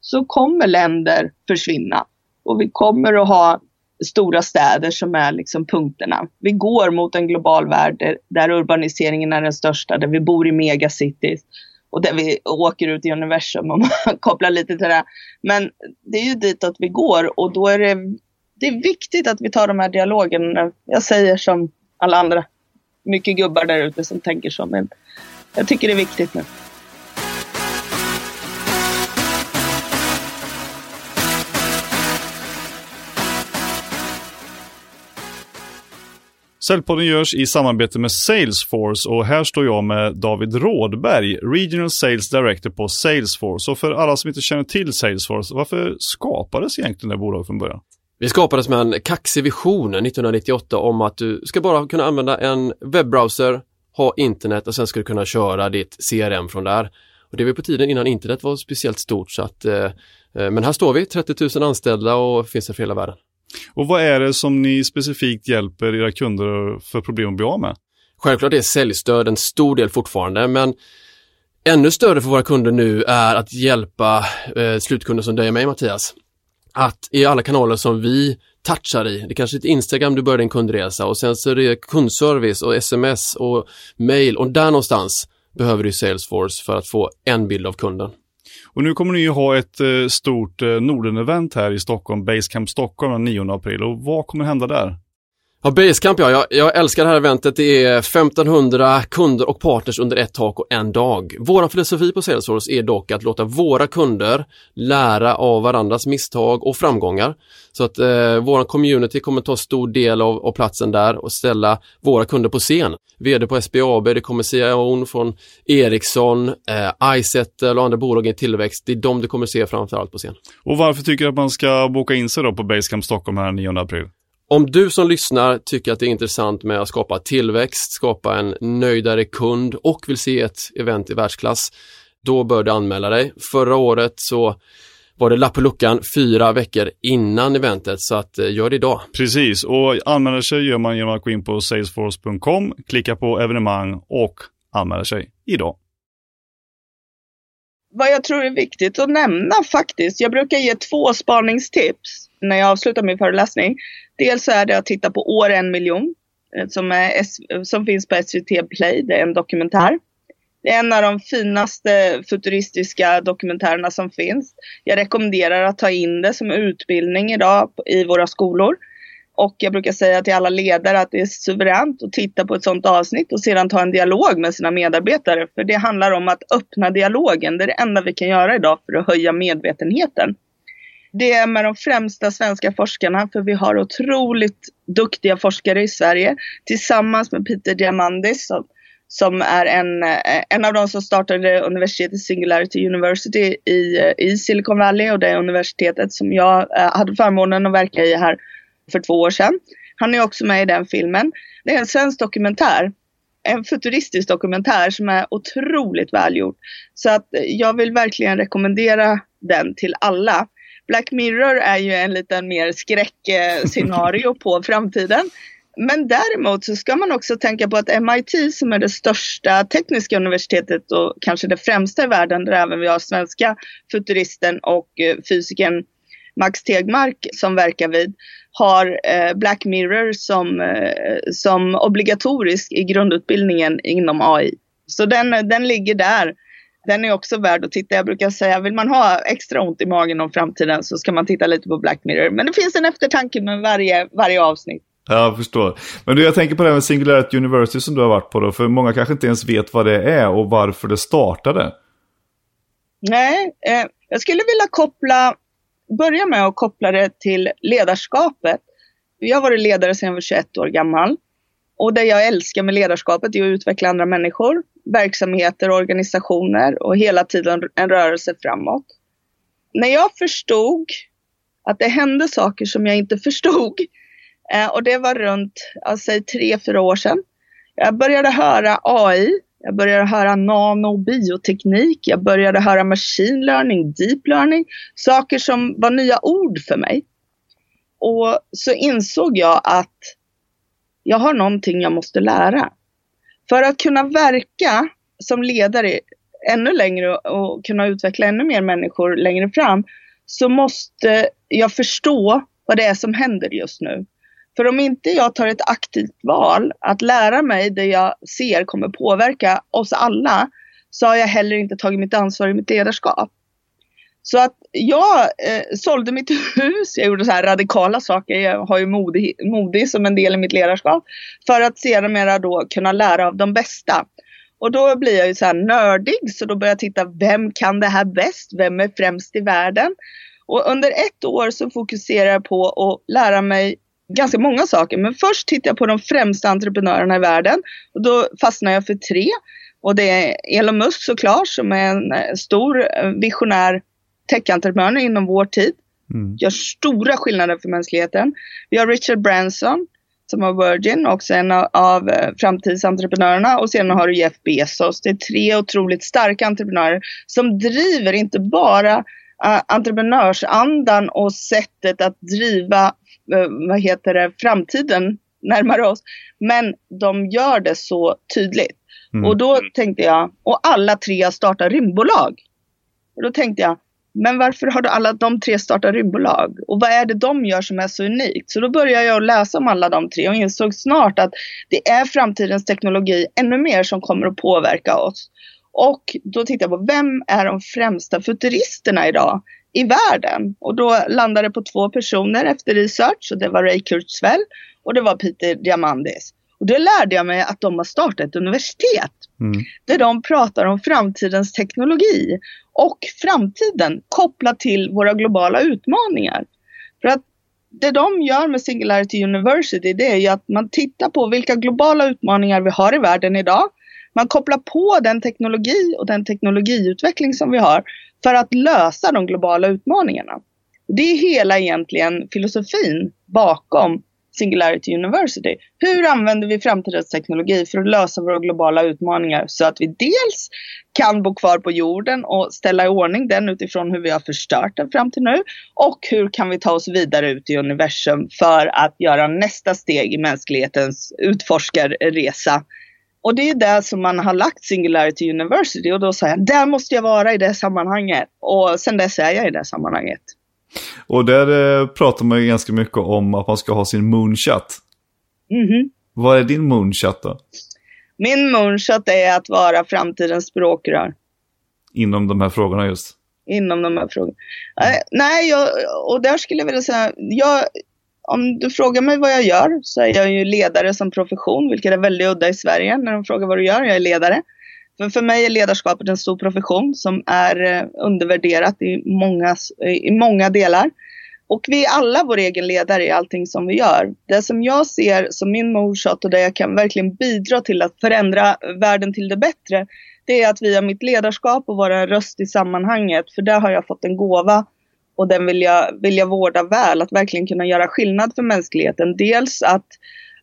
så kommer länder försvinna. Och vi kommer att ha stora städer som är liksom punkterna. Vi går mot en global värld där, där urbaniseringen är den största, där vi bor i megacities och där vi åker ut i universum om man kopplar lite till det. Men det är ju ditåt vi går och då är det, det är viktigt att vi tar de här dialogerna. Jag säger som alla andra, mycket gubbar där ute som tänker så, men jag tycker det är viktigt nu. Säljpodden görs i samarbete med Salesforce och här står jag med David Rådberg, Regional Sales Director på Salesforce. Och för alla som inte känner till Salesforce, varför skapades egentligen det bolaget från början? Vi skapades med en kaxig vision 1998 om att du ska bara kunna använda en webbrowser, ha internet och sen ska du kunna köra ditt CRM från där. Och det var på tiden innan internet var speciellt stort så att, eh, eh men här står vi, 30 000 anställda och finns för hela världen. Och vad är det som ni specifikt hjälper era kunder för problem att bli av med? Självklart är säljstöd en stor del fortfarande, men ännu större för våra kunder nu är att hjälpa eh, slutkunder som dig och mig Mattias. Att i alla kanaler som vi touchar i, det kanske är ett Instagram du börjar din kundresa och sen så är det kundservice och sms och mail och där någonstans behöver du Salesforce för att få en bild av kunden. Och nu kommer ni ju ha ett eh, stort eh, Norden-event här i Stockholm, Basecamp Stockholm den 9 april. Och vad kommer hända där? Ja, Basecamp ja. Jag, jag, älskar det här eventet. Det är 1500 kunder och partners under ett tak och en dag. Vår filosofi på Salesforce är dock att låta våra kunder lära av varandras misstag och framgångar. Så att eh, vår community kommer ta stor del av, av, platsen där och ställa våra kunder på scen. VD på SBAB, det kommer CIOn från Ericsson, eh, Izettle och andra bolag i tillväxt. Det är de du kommer se framförallt på scen. Och varför tycker du att man ska boka in sig då på Basecamp Stockholm här 9 april? Om du som lyssnar tycker att det är intressant med att skapa tillväxt, skapa en nöjdare kund och vill se ett event i världsklass, då bör du anmäla dig. Förra året så var det lapp på luckan fyra veckor innan eventet, så att eh, gör det idag. Precis, och anmäla sig gör man genom att gå in på salesforce.com, klicka på evenemang och anmäla sig idag. Vad jag tror är viktigt att nämna faktiskt, jag brukar ge två spaningstips när jag avslutar min föreläsning. Dels är det att titta på År en miljon eh, som, är, som finns på SVT Play. Det är en dokumentär. Det är en av de finaste futuristiska dokumentärerna som finns. Jag rekommenderar att ta in det som utbildning idag i våra skolor. Och jag brukar säga till alla ledare att det är suveränt att titta på ett sådant avsnitt och sedan ta en dialog med sina medarbetare. För det handlar om att öppna dialogen. Det är det enda vi kan göra idag för att höja medvetenheten. Det är med de främsta svenska forskarna, för vi har otroligt duktiga forskare i Sverige, tillsammans med Peter Diamandis som, som är en, eh, en av de som startade universitetet Singularity University i, eh, i Silicon Valley och det universitetet som jag eh, hade förmånen att verka i här för två år sedan. Han är också med i den filmen. Det är en svensk dokumentär en futuristisk dokumentär som är otroligt välgjord. Så att jag vill verkligen rekommendera den till alla. Black Mirror är ju en liten mer skräckscenario på framtiden. men däremot så ska man också tänka på att MIT som är det största tekniska universitetet och kanske det främsta i världen där även vi har svenska futuristen och eh, fysikern Max Tegmark som verkar vid har eh, Black Mirror som, eh, som obligatorisk i grundutbildningen inom AI. Så den, den ligger där. Den är också värd att titta. Jag brukar säga, vill man ha extra ont i magen om framtiden så ska man titta lite på Black Mirror. Men det finns en eftertanke med varje, varje avsnitt. Ja, jag förstår. Men du, jag tänker på det här med Singularity University som du har varit på då. För många kanske inte ens vet vad det är och varför det startade. Nej, eh, jag skulle vilja koppla, börja med att koppla det till ledarskapet. Jag har varit ledare sedan jag var 21 år gammal. Och det jag älskar med ledarskapet är att utveckla andra människor, verksamheter, och organisationer och hela tiden en rörelse framåt. När jag förstod att det hände saker som jag inte förstod eh, och det var runt, säg tre, fyra år sedan. Jag började höra AI, jag började höra nano och bioteknik, jag började höra machine learning, deep learning, saker som var nya ord för mig. Och så insåg jag att jag har någonting jag måste lära. För att kunna verka som ledare ännu längre och kunna utveckla ännu mer människor längre fram så måste jag förstå vad det är som händer just nu. För om inte jag tar ett aktivt val att lära mig det jag ser kommer påverka oss alla så har jag heller inte tagit mitt ansvar i mitt ledarskap. Så att jag eh, sålde mitt hus, jag gjorde så här radikala saker, jag har ju modig, modig som en del i mitt ledarskap. För att sedermera då kunna lära av de bästa. Och då blir jag ju så här nördig, så då börjar jag titta, vem kan det här bäst? Vem är främst i världen? Och under ett år så fokuserar jag på att lära mig ganska många saker. Men först tittar jag på de främsta entreprenörerna i världen. Och då fastnar jag för tre. Och det är Elon Musk såklart som är en eh, stor eh, visionär techentreprenör inom vår tid. Mm. Gör stora skillnader för mänskligheten. Vi har Richard Branson som har Virgin, också en av eh, framtidsentreprenörerna. Och sen har du Jeff Bezos. Det är tre otroligt starka entreprenörer som driver inte bara entreprenörsandan och sättet att driva Eh, vad heter det, framtiden närmare oss. Men de gör det så tydligt. Mm. Och då tänkte jag, och alla tre har startat rymdbolag. Och då tänkte jag, men varför har alla de tre startat rymdbolag? Och vad är det de gör som är så unikt? Så då började jag läsa om alla de tre och insåg snart att det är framtidens teknologi ännu mer som kommer att påverka oss. Och då tittade jag på vem är de främsta futuristerna idag? i världen. Och då landade det på två personer efter research och det var Ray Kurzweil och det var Peter Diamandis. Och då lärde jag mig att de har startat ett universitet mm. där de pratar om framtidens teknologi och framtiden kopplat till våra globala utmaningar. För att det de gör med Singularity University det är ju att man tittar på vilka globala utmaningar vi har i världen idag. Man kopplar på den teknologi och den teknologiutveckling som vi har för att lösa de globala utmaningarna. Det är hela egentligen filosofin bakom Singularity University. Hur använder vi framtidens teknologi för att lösa våra globala utmaningar så att vi dels kan bo kvar på jorden och ställa i ordning den utifrån hur vi har förstört den fram till nu och hur kan vi ta oss vidare ut i universum för att göra nästa steg i mänsklighetens utforskarresa och det är där som man har lagt Singularity University och då sa jag, där måste jag vara i det sammanhanget. Och sen dess är jag i det sammanhanget. Och där eh, pratar man ju ganska mycket om att man ska ha sin moonshot. Mm -hmm. Vad är din moonshot då? Min moonshot är att vara framtidens språkrör. Inom de här frågorna just? Inom de här frågorna. Mm. Nej, jag, och där skulle jag vilja säga, jag, om du frågar mig vad jag gör så är jag ju ledare som profession, vilket är väldigt udda i Sverige när de frågar vad du gör. Jag är ledare. För, för mig är ledarskapet en stor profession som är eh, undervärderat i många, eh, i många delar. Och vi är alla vår egen ledare i allting som vi gör. Det som jag ser som min moonshot och där jag kan verkligen bidra till att förändra världen till det bättre, det är att via mitt ledarskap och vara en röst i sammanhanget, för där har jag fått en gåva och den vill jag, vill jag vårda väl, att verkligen kunna göra skillnad för mänskligheten. Dels att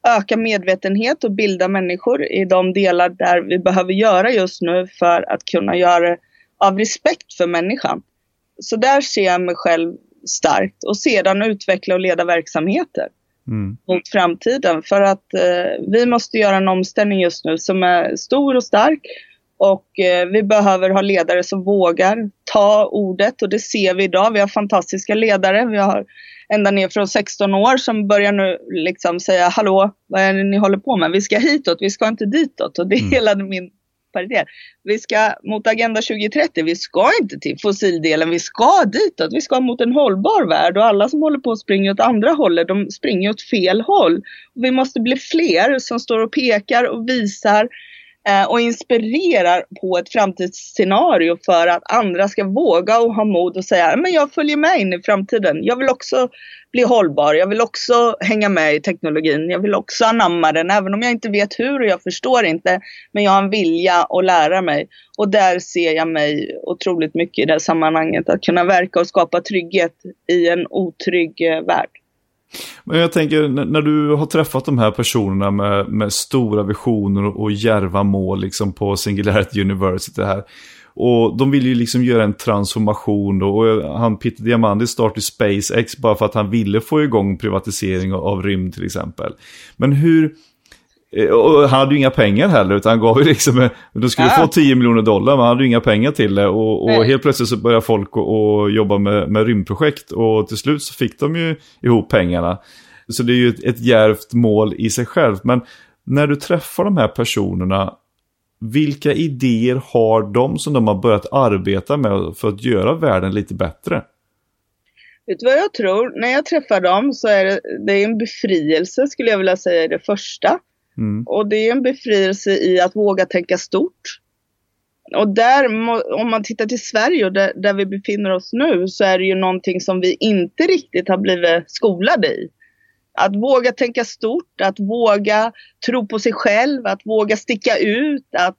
öka medvetenhet och bilda människor i de delar där vi behöver göra just nu för att kunna göra det av respekt för människan. Så där ser jag mig själv starkt och sedan utveckla och leda verksamheter. mm. mot framtiden. För att eh, vi måste göra en omställning just nu som är stor och stark. Och eh, vi behöver ha ledare som vågar ta ordet och det ser vi idag. Vi har fantastiska ledare. Vi har ända ner från 16 år som börjar nu liksom säga hallå, vad är det ni håller på med? Vi ska hitåt, vi ska inte ditåt. Och det är mm. hela min paritet. Vi ska mot Agenda 2030, vi ska inte till fossildelen, vi ska ditåt, vi ska mot en hållbar värld och alla som håller på att springa åt andra hållet, de springer åt fel håll. Och vi måste bli fler som står och pekar och visar Eh, och inspirerar på ett framtidsscenario för att andra ska våga och ha mod och säga men jag följer med in i framtiden. Jag vill också bli hållbar. Jag vill också hänga med i teknologin. Jag vill också anamma den även om jag inte vet hur och jag förstår inte. Men jag har en vilja att lära mig. Och där ser jag mig otroligt mycket i det sammanhanget. Att kunna verka och skapa trygghet i en otrygg eh, värld. Men jag tänker, när du har träffat de här personerna med, med stora visioner och, järva mål liksom på Singularity University här. Och de vill ju liksom göra en transformation då. Och han Peter Diamandis startade SpaceX bara för att han ville få igång privatisering av, rymd till exempel. Men hur, och han hade ju inga pengar heller, utan han gav ju liksom, eh, de skulle ja. få 10 miljoner dollar, men han hade ju inga pengar till det. Och, och helt plötsligt så började folk att jobba med, med rymdprojekt och till slut så fick de ju ihop pengarna. Så det är ju ett, ett djärvt mål i sig själv. Men när du träffar de här personerna, vilka idéer har de som de har börjat arbeta med för att göra världen lite bättre? Vet du vad jag tror? När jag träffar dem så är det, det är en befrielse skulle jag vilja säga i det första. Mm. Och det är en befrielse i att våga tänka stort. Och där, om man tittar till Sverige och där, där, vi befinner oss nu så är det ju någonting som vi inte riktigt har blivit skolade i. Att våga tänka stort, att våga tro på sig själv, att våga sticka ut, att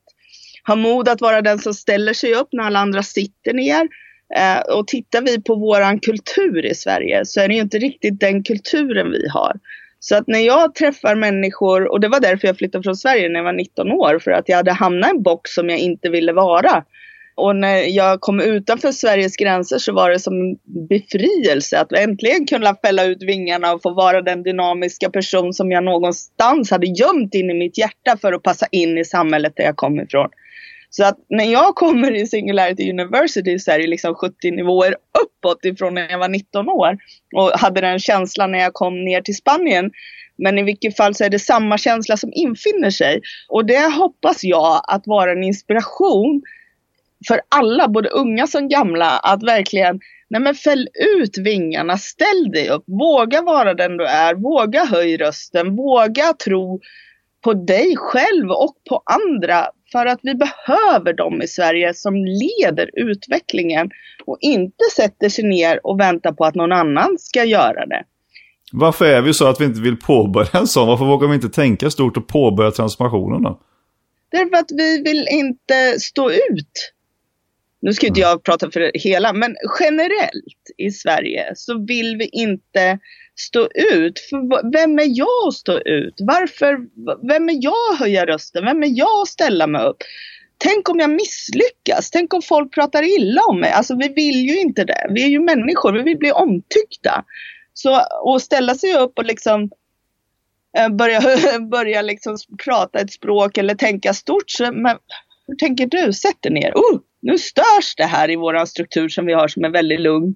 ha mod att vara den som ställer sig upp när alla andra sitter ner. Eh, och tittar vi på våran kultur i Sverige så är det ju inte riktigt den kulturen vi har. Så att när jag träffar människor, och det var därför jag flyttade från Sverige när jag var 19 år, för att jag hade hamnat i en box som jag inte ville vara. Och när jag kom utanför Sveriges gränser så var det som en befrielse att äntligen kunna fälla ut vingarna och få vara den dynamiska person som jag någonstans hade gömt in i mitt hjärta för att passa in i samhället där jag kom ifrån. Så att när jag kommer i Singularity University så är det liksom 70 nivåer uppåt ifrån när jag var 19 år. Och hade den känslan när jag kom ner till Spanien. Men i vilket fall så är det samma känsla som infinner sig. Och det hoppas jag att vara en inspiration för alla, både unga som gamla, att verkligen Nej men fäll ut vingarna, ställ dig upp, våga vara den du är, våga höj rösten, våga tro på dig själv och på andra. För att vi behöver dem i Sverige som leder utvecklingen och inte sätter sig ner och väntar på att någon annan ska göra det. Varför är vi så att vi inte vill påbörja en sån? Varför vågar vi inte tänka stort och påbörja transformationen då? Därför att vi vill inte stå ut. Nu ska inte jag prata för hela, men generellt i Sverige så vill vi inte stå ut. För vem är jag att stå ut? Varför? Vem är jag att höja rösten? Vem är jag att ställa mig upp? Tänk om jag misslyckas? Tänk om folk pratar illa om mig? Alltså vi vill ju inte det. Vi är ju människor, vi vill bli omtyckta. Så att ställa sig upp och liksom eh, börja, börja liksom prata ett språk eller tänka stort. Så, men, hur tänker du? Sätt dig ner. Oh, nu störs det här i vår struktur som vi har som är väldigt lugn.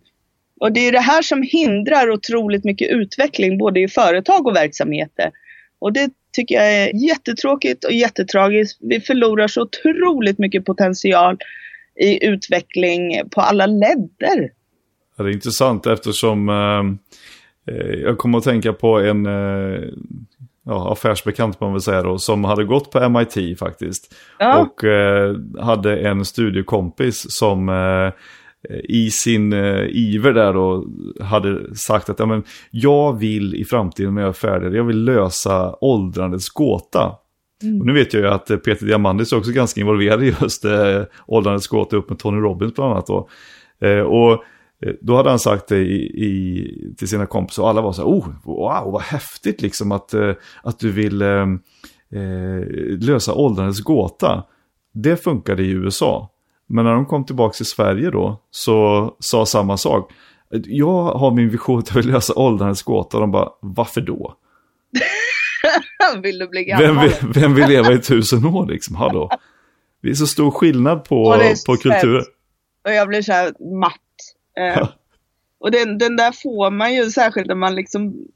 Och det är det här som hindrar otroligt mycket utveckling både i företag och verksamheter. Och det tycker jag är jättetråkigt och jättetragiskt. Vi förlorar så otroligt mycket potential i utveckling på alla ledder. Det är intressant eftersom eh, eh jag kommer att tänka på en eh, ja, affärsbekant man vill säga då, som hade gått på MIT faktiskt. Ja. Och eh, hade en studiekompis som eh, i sin uh, iver där då hade sagt att ja, men, jag vill i framtiden när jag är färdig, jag vill lösa åldrandets gåta. Mm. Och nu vet jag ju att Peter Diamandis är också ganska involverad i just eh, åldrandets gåta upp med Tony Robbins bland annat. Då. Eh, och eh, då hade han sagt det i, i, till sina kompisar och alla var så här, oh, wow, vad häftigt liksom att, eh, att du vill eh, lösa åldrandets gåta. Det funkade i USA. Men när de kom tillbaka till Sverige då så sa samma sak. Jag har min vision att jag vill lösa åldrandets gåta de bara, varför då? vill du bli gammal? Vem vill, vem vill leva i tusen år liksom? Hallå? Det är så stor skillnad på, på kulturer. Och jag blir så här matt. Eh, och den, den där får man ju särskilt när man liksom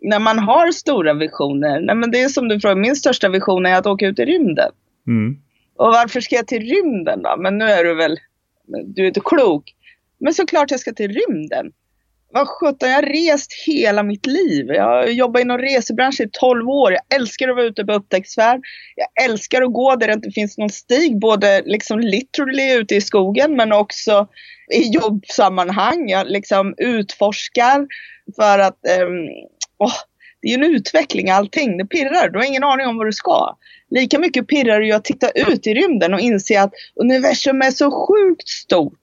när man har stora visioner. Nej, men det är som du frågar, min största vision är att åka ut i rymden. Mm. Och varför ska jag till rymden då? Men nu är du väl, du är inte klok. Men såklart jag ska till rymden. Vad sjutton, jag har rest hela mitt liv. Jag har jobbat inom resebranschen i 12 år. Jag älskar att vara ute på upptäcktsfärd. Jag älskar att gå där det inte finns någon stig, både liksom literally ute i skogen men också i jobbsammanhang. Jag liksom utforskar för att um, oh, det är ju en utveckling allting. Det pirrar. Du har ingen aning om vad du ska. Lika mycket pirrar det ju att titta ut i rymden och inse att universum är så sjukt stort.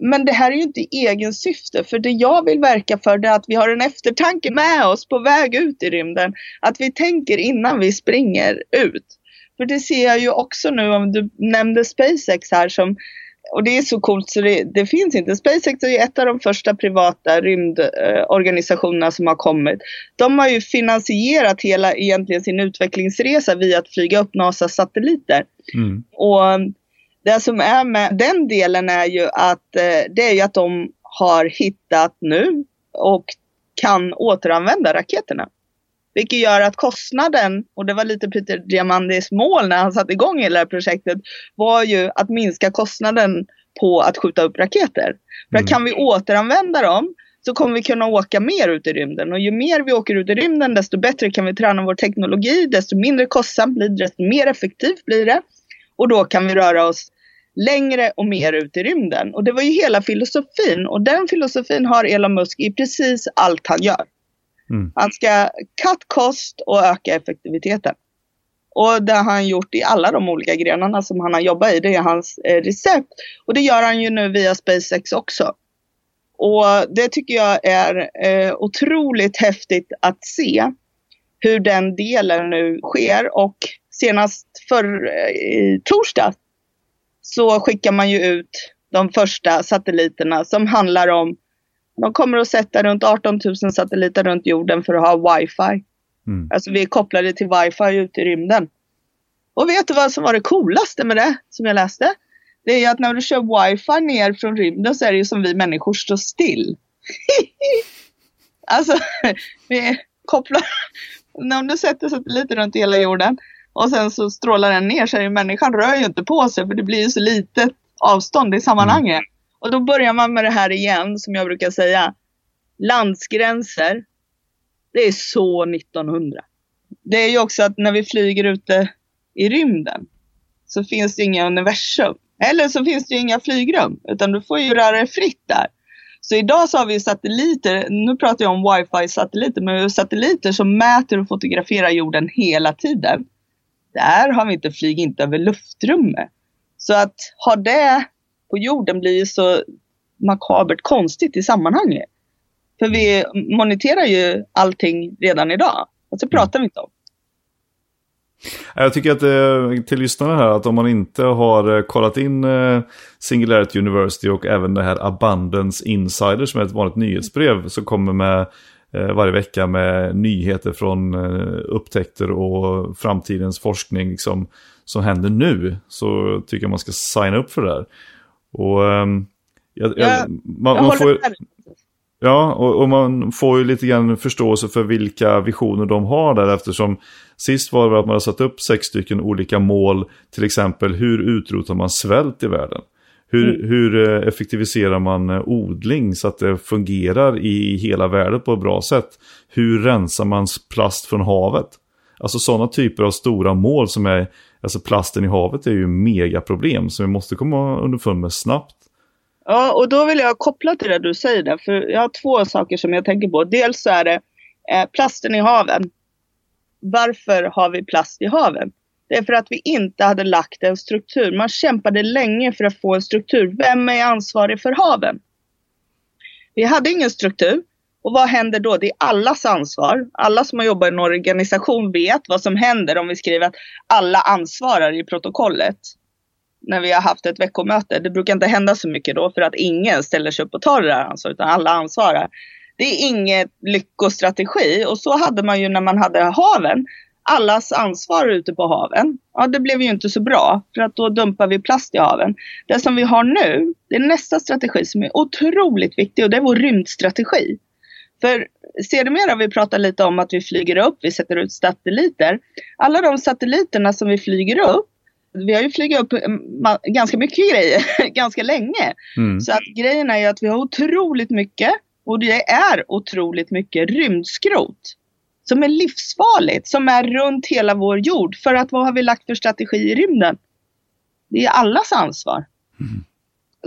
Men det här är ju inte egen syfte, för det jag vill verka för är att vi har en eftertanke med oss på väg ut i rymden. Att vi tänker innan vi springer ut. För det ser jag ju också nu, om du nämnde SpaceX här som och det är så coolt så det, det, finns inte. SpaceX är ju ett av de första privata rymdorganisationerna som har kommit. De har ju finansierat hela egentligen sin utvecklingsresa via att flyga upp NASAs satelliter. Mm. Och det som är med den delen är ju att eh, det är ju att de har hittat nu och kan återanvända raketerna. Vilket gör att kostnaden, och det var lite Peter Diamandis mål när han satte igång hela det här projektet, var ju att minska kostnaden på att skjuta upp raketer. För att mm. kan vi återanvända dem så kommer vi kunna åka mer ut i rymden. Och ju mer vi åker ut i rymden desto bättre kan vi träna vår teknologi, desto mindre kostsamt blir det, desto mer effektivt blir det. Och då kan vi röra oss längre och mer ut i rymden. Och det var ju hela filosofin. Och den filosofin har Elon Musk i precis allt han gör. Mm. Han ska cut cost och öka effektiviteten. Och det har han gjort i alla de olika grenarna som han har jobbat i. Det är hans eh, recept. Och det gör han ju nu via SpaceX också. Och det tycker jag är eh, otroligt häftigt att se hur den delen nu sker. Och senast för eh, i torsdag så skickar man ju ut de första satelliterna som handlar om de kommer att sätta runt 18 000 satelliter runt jorden för att ha wifi. Mm. Alltså vi är kopplade till wifi ute i rymden. Och vet du vad som var det coolaste med det som jag läste? Det är ju att när du kör wifi ner från rymden så är det ju som vi människor står still. alltså, vi kopplar... När du sätter satelliter runt hela jorden och sen så strålar den ner så är ju människan rör ju inte på sig för det blir ju så litet avstånd i sammanhanget. Mm. Och då börjar man med det här igen, som jag brukar säga. Landsgränser, det är så 1900. Det är ju också att när vi flyger ute i rymden så finns det inga universum. Eller så finns det ju inga flygrum, utan du får ju röra dig fritt där. Så idag så har vi satelliter, nu pratar jag om wifi-satelliter, men vi har satelliter som mäter och fotograferar jorden hela tiden. Där har vi inte flyg inte över luftrummet. Så att ha det på jorden blir ju så makabert konstigt i sammanhanget. För vi moniterar ju allting redan idag. Och så pratar vi inte om. Jag tycker att eh, till lyssnarna här att om man inte har eh, kollat in eh, Singularity University och även det här Abundance Insider som är ett vanligt nyhetsbrev som kommer med varje vecka med nyheter från upptäckter och framtidens forskning liksom, som händer nu. Så tycker jag man ska signa upp för det där. Och um, jag, jag, ja, man, jag man får, Ja, och, och, man får ju lite grann förståelse för vilka visioner de har där eftersom sist var det att man har satt upp sex stycken olika mål, till exempel hur utrotar man svält i världen? Hur, mm. hur eh, effektiviserar man eh, odling så att det fungerar i hela världen på ett bra sätt? Hur rensar man plast från havet? Alltså sådana typer av stora mål som är Alltså plasten i havet är ju megaproblem som vi måste komma underfund med snabbt. Ja, och då vill jag koppla till det du säger där, för jag har två saker som jag tänker på. Dels så är det eh, plasten i haven. Varför har vi plast i haven? Det är för att vi inte hade lagt en struktur. Man kämpade länge för att få en struktur. Vem är ansvarig för haven? Vi hade ingen struktur. Och vad händer då? Det är allas ansvar. Alla som har jobbat i en organisation vet vad som händer om vi skriver att alla ansvarar i protokollet. När vi har haft ett veckomöte. Det brukar inte hända så mycket då för att ingen ställer sig upp och tar det där ansvaret utan alla ansvarar. Det är ingen lyckostrategi och så hade man ju när man hade haven. Allas ansvar ute på haven. Ja, det blev ju inte så bra för att då dumpar vi plast i haven. Det som vi har nu, det är nästa strategi som är otroligt viktig och det är vår rymdstrategi. För sedermera vi pratar lite om att vi flyger upp, vi sätter ut satelliter. Alla de satelliterna som vi flyger upp, vi har ju flugit upp ganska mycket grejer ganska länge. Mm. Så att grejen är ju att vi har otroligt mycket och det är otroligt mycket rymdskrot. Som är livsfarligt, som är runt hela vår jord. För att vad har vi lagt för strategi i rymden? Det är allas ansvar. Mm.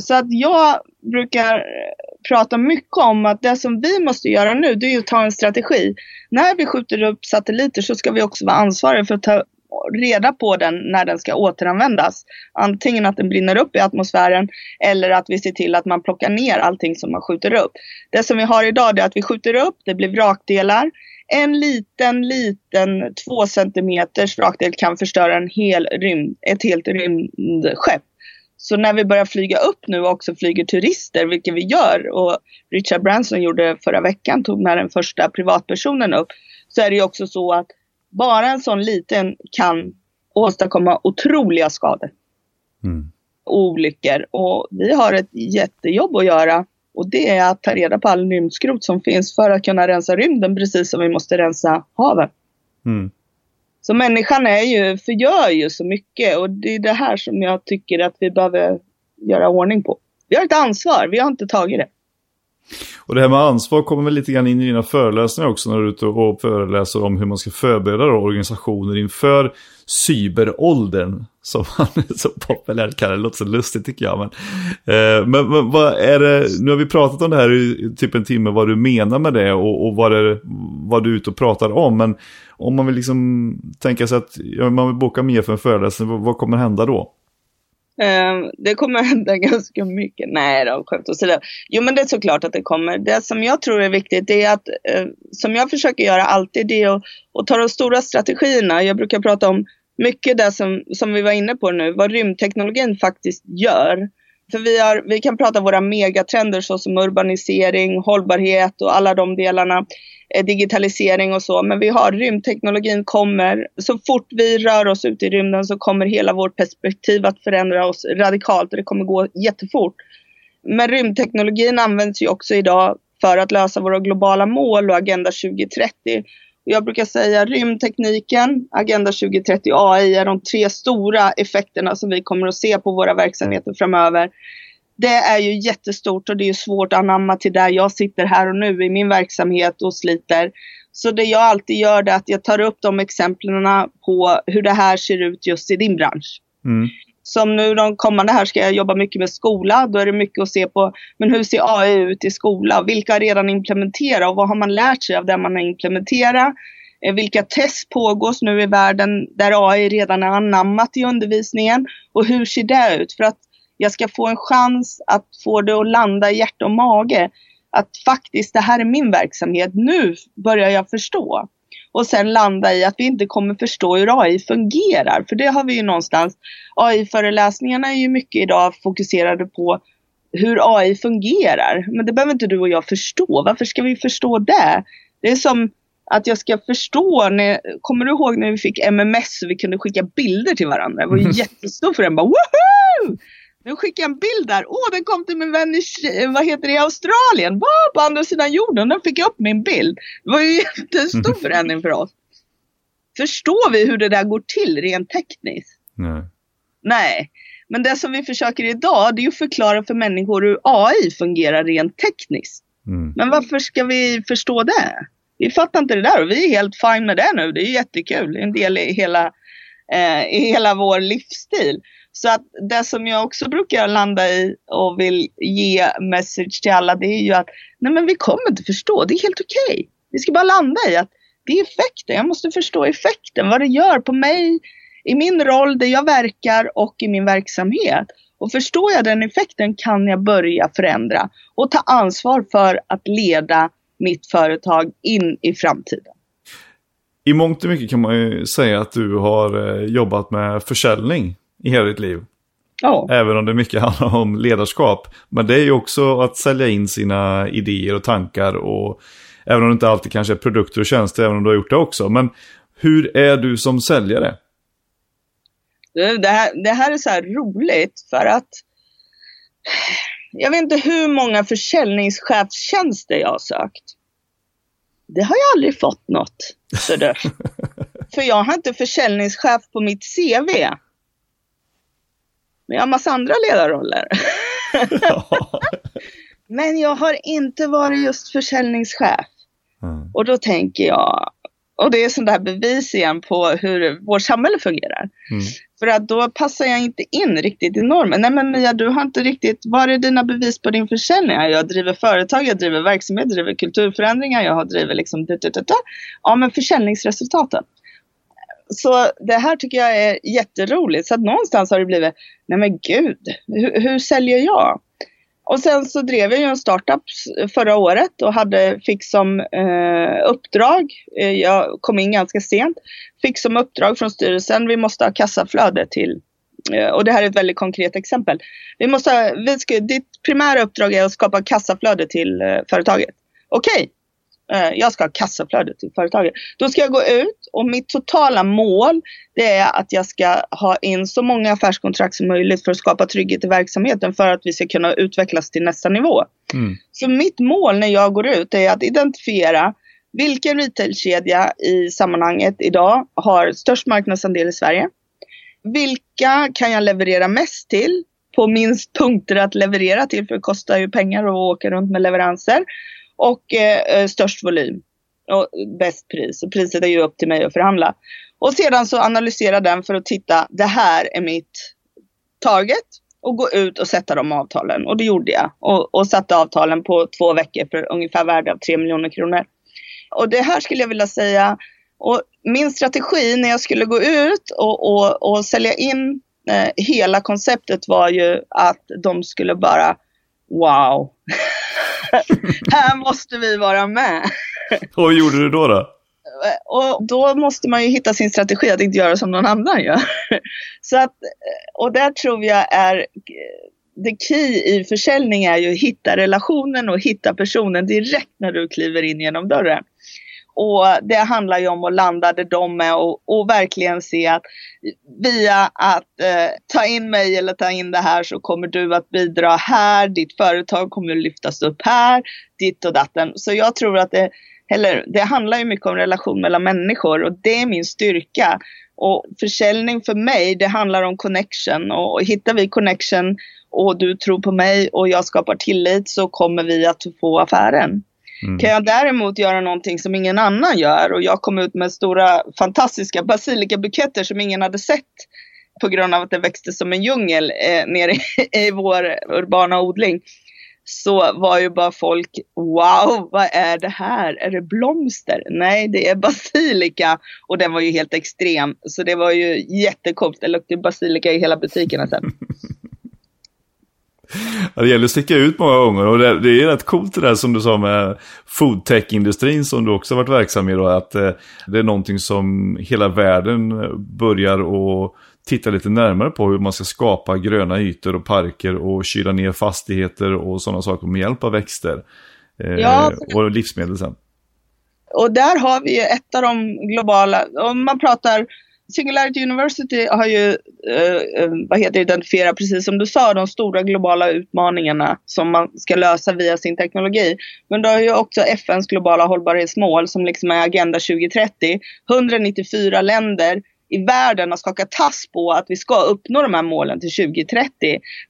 Så att jag brukar eh, prata mycket om att det som vi måste göra nu, det är att ta en strategi. När vi skjuter upp satelliter så ska vi också vara ansvariga för att ta reda på den när den ska återanvändas. Antingen att den brinner upp i atmosfären eller att vi ser till att man plockar ner allting som man skjuter upp. Det som vi har idag är att vi skjuter upp, det blir vrakdelar. En liten, liten två centimeters vrakdel kan förstöra en hel rymd, ett helt rymdskepp. Så när vi börjar flyga upp nu och också flyger turister, vilket vi gör och Richard Branson gjorde förra veckan, tog med den första privatpersonen upp, så är det ju också så att bara en sån liten kan åstadkomma otroliga skador. Mm. Olyckor. Och vi har ett jättejobb att göra och det är att ta reda på all rymdskrot som finns för att kunna rensa rymden precis som vi måste rensa haven. Mm. Så människan är ju, förgör ju så mycket och det är det här som jag tycker att vi behöver göra ordning på. Vi har ett ansvar, vi har inte tagit det. Och det här med ansvar kommer väl lite grann in i dina föreläsningar också när du är ute och föreläser om hur man ska förbereda organisationer inför cyberåldern. Som man så populärt kallar det, låter så lustigt tycker jag. Men, eh, men, men, vad är det, nu har vi pratat om det här i typ en timme, vad du menar med det och, och vad, det, vad du är ute och pratar om. Men om man vill liksom tänka sig att ja, man vill boka mer för en föreläsning, vad, vad kommer hända då? Ehm, det kommer hända ganska mycket. Nej då, skämt åsido. Jo men det är såklart att det kommer. Det som jag tror är viktigt är att, eh, som jag försöker göra alltid, det är att, att ta de stora strategierna. Jag brukar prata om mycket det som, som vi var inne på nu, vad rymdteknologin faktiskt gör. För vi, har, vi kan prata våra megatrender såsom urbanisering, hållbarhet och alla de delarna. Eh, digitalisering och så. Men vi har rymdteknologin kommer. Så fort vi rör oss ut i rymden så kommer hela vårt perspektiv att förändra oss radikalt och det kommer gå jättefort. Men rymdteknologin används ju också idag för att lösa våra globala mål och Agenda 2030. Jag brukar säga rymdtekniken, Agenda 2030 och AI är de tre stora effekterna som vi kommer att se på våra verksamheter framöver det är ju jättestort och det är svårt att anamma till där jag sitter här och nu i min verksamhet och sliter. Så det jag alltid gör är att jag tar upp de exemplen på hur det här ser ut just i din bransch. Mm. Som nu de kommande här ska jag jobba mycket med skola. Då är det mycket att se på, men hur ser AI ut i skola? Vilka har redan implementerat och vad har man lärt sig av det man har implementerat? Eh, vilka test pågås nu i världen där AI redan är anammat i undervisningen? Och hur ser det ut? För att jag ska få en chans att få det att landa i hjärta och mage. Att faktiskt det här är min verksamhet, nu börjar jag förstå. Och sen landa i att vi inte kommer förstå hur AI fungerar. För det har vi ju någonstans. AI-föreläsningarna är ju mycket idag fokuserade på hur AI fungerar. Men det behöver inte du och jag förstå. Varför ska vi förstå det? Det är som att jag ska förstå, när, kommer du ihåg när vi fick MMS och vi kunde skicka bilder till varandra? Det var ju jättestort för den bara woho! Nu skickar jag en bild där. Åh, den kom till min vän i, vad heter det, i Australien. Wow, på andra sidan jorden. Den fick jag upp min bild. Det var ju en jättestor förändring för oss. Förstår vi hur det där går till rent tekniskt? Nej. Nej. Men det som vi försöker idag, det är att förklara för människor hur AI fungerar rent tekniskt. Mm. Men varför ska vi förstå det? Vi fattar inte det där och vi är helt fine med det nu. Det är jättekul. Det är en del i hela, eh, i hela vår livsstil. Så att det som jag också brukar landa i och vill ge message till alla det är ju att nej men vi kommer inte förstå, det är helt okej. Okay. Vi ska bara landa i att det är effekten, jag måste förstå effekten, vad det gör på mig, i min roll där jag verkar och i min verksamhet. Och förstår jag den effekten kan jag börja förändra och ta ansvar för att leda mitt företag in i framtiden. I mångt och mycket kan man ju säga att du har eh, jobbat med försäljning i hela ditt liv. Ja. Även om det mycket handlar om ledarskap. Men det är ju också att sälja in sina idéer och tankar och även om det inte alltid kanske är produkter och tjänster, även om du har gjort det också. Men hur är du som säljare? Det här, det här är så här roligt för att jag vet inte hur många försäljningschefstjänster jag har sökt. Det har jag aldrig fått något. Så För jag har inte försäljningschef på mitt CV. Men jag har massa andra ledarroller. Men jag har inte varit just försäljningschef. Mm. Och då tänker jag, och det är sånt där bevis igen på hur vårt samhälle fungerar. Mm. För att då passar jag inte in riktigt i normen. Nej men Mia, du har inte riktigt, var är dina bevis på din försäljning? Jag driver företag, jag driver verksamhet, jag driver kulturförändringar, jag har driver liksom... Ja men försäljningsresultaten. Så det här tycker jag är jätteroligt. Så att någonstans har det blivit, nej men gud, hur, hur säljer jag? Och sen så drev jag ju en startup förra året och hade, fick som eh, uppdrag, eh, jag kom in ganska sent, fick som uppdrag från styrelsen, vi måste ha kassaflöde till, eh, och det här är ett väldigt konkret exempel. Vi måste, vi ska, ditt primära uppdrag är att skapa kassaflöde till eh, företaget. Okej, okay, jag ska ha kassaflöde till företaget. Då ska jag gå ut och mitt totala mål det är att jag ska ha in så många affärskontrakt som möjligt för att skapa trygghet i verksamheten för att vi ska kunna utvecklas till nästa nivå. Mm. Så mitt mål när jag går ut är att identifiera vilken retailkedja i sammanhanget idag har störst marknadsandel i Sverige? Vilka kan jag leverera mest till på minst punkter att leverera till för det kostar ju pengar att åka runt med leveranser och eh, eh, störst volym och bäst pris. Och priset är ju upp till mig att förhandla. Och sedan så analysera den för att titta, det här är mitt target och gå ut och sätta de avtalen. Och det gjorde jag. Och, och satte avtalen på två veckor för ungefär värde av 3 miljoner kronor. Och det här skulle jag vilja säga, och min strategi när jag skulle gå ut och, och, och sälja in eh, hela konceptet var ju att de skulle bara wow, här måste vi vara med. Och vad gjorde du då? då? Och då måste man ju hitta sin strategi att inte göra som någon annan gör. Så att, och där tror jag är det key i försäljning är ju att hitta relationen och hitta personen direkt när du kliver in genom dörren. Och det handlar ju om att landa där de är och, och verkligen se att via att eh, ta in mig eller ta in det här så kommer du att bidra här, ditt företag kommer att lyftas upp här, ditt och datten. Så jag tror att det, eller, det handlar ju mycket om relation mellan människor och det är min styrka. Och försäljning för mig, det handlar om connection och hittar vi connection och du tror på mig och jag skapar tillit så kommer vi att få affären. Mm. Kan jag däremot göra någonting som ingen annan gör och jag kom ut med stora fantastiska basilikabuketter som ingen hade sett på grund av att det växte som en djungel eh, nere i, i vår urbana odling så var ju bara folk, wow, vad är det här? Är det blomster? Nej, det är basilika. Och den var ju helt extrem. Så det var ju jättekult. Det luktade basilika i hela butiken sen. det gäller att sticka ut många gånger och det, det är rätt coolt det där som du sa med foodtech-industrin som du också varit verksam i då, att eh, det är någonting som hela världen börjar att titta lite närmare på hur man ska skapa gröna ytor och parker och kyla ner fastigheter och sådana saker med hjälp av växter eh, ja. och livsmedel sen. Och där har vi ett av de globala, om man pratar Singularity University har ju eh, eh vad heter identifierat, precis som du sa, de stora globala utmaningarna som man ska lösa via sin teknologi. Men du har ju också FNs globala hållbarhetsmål som liksom är Agenda 2030. 194 länder i världen har skakat tass på att vi ska uppnå de här målen till 2030.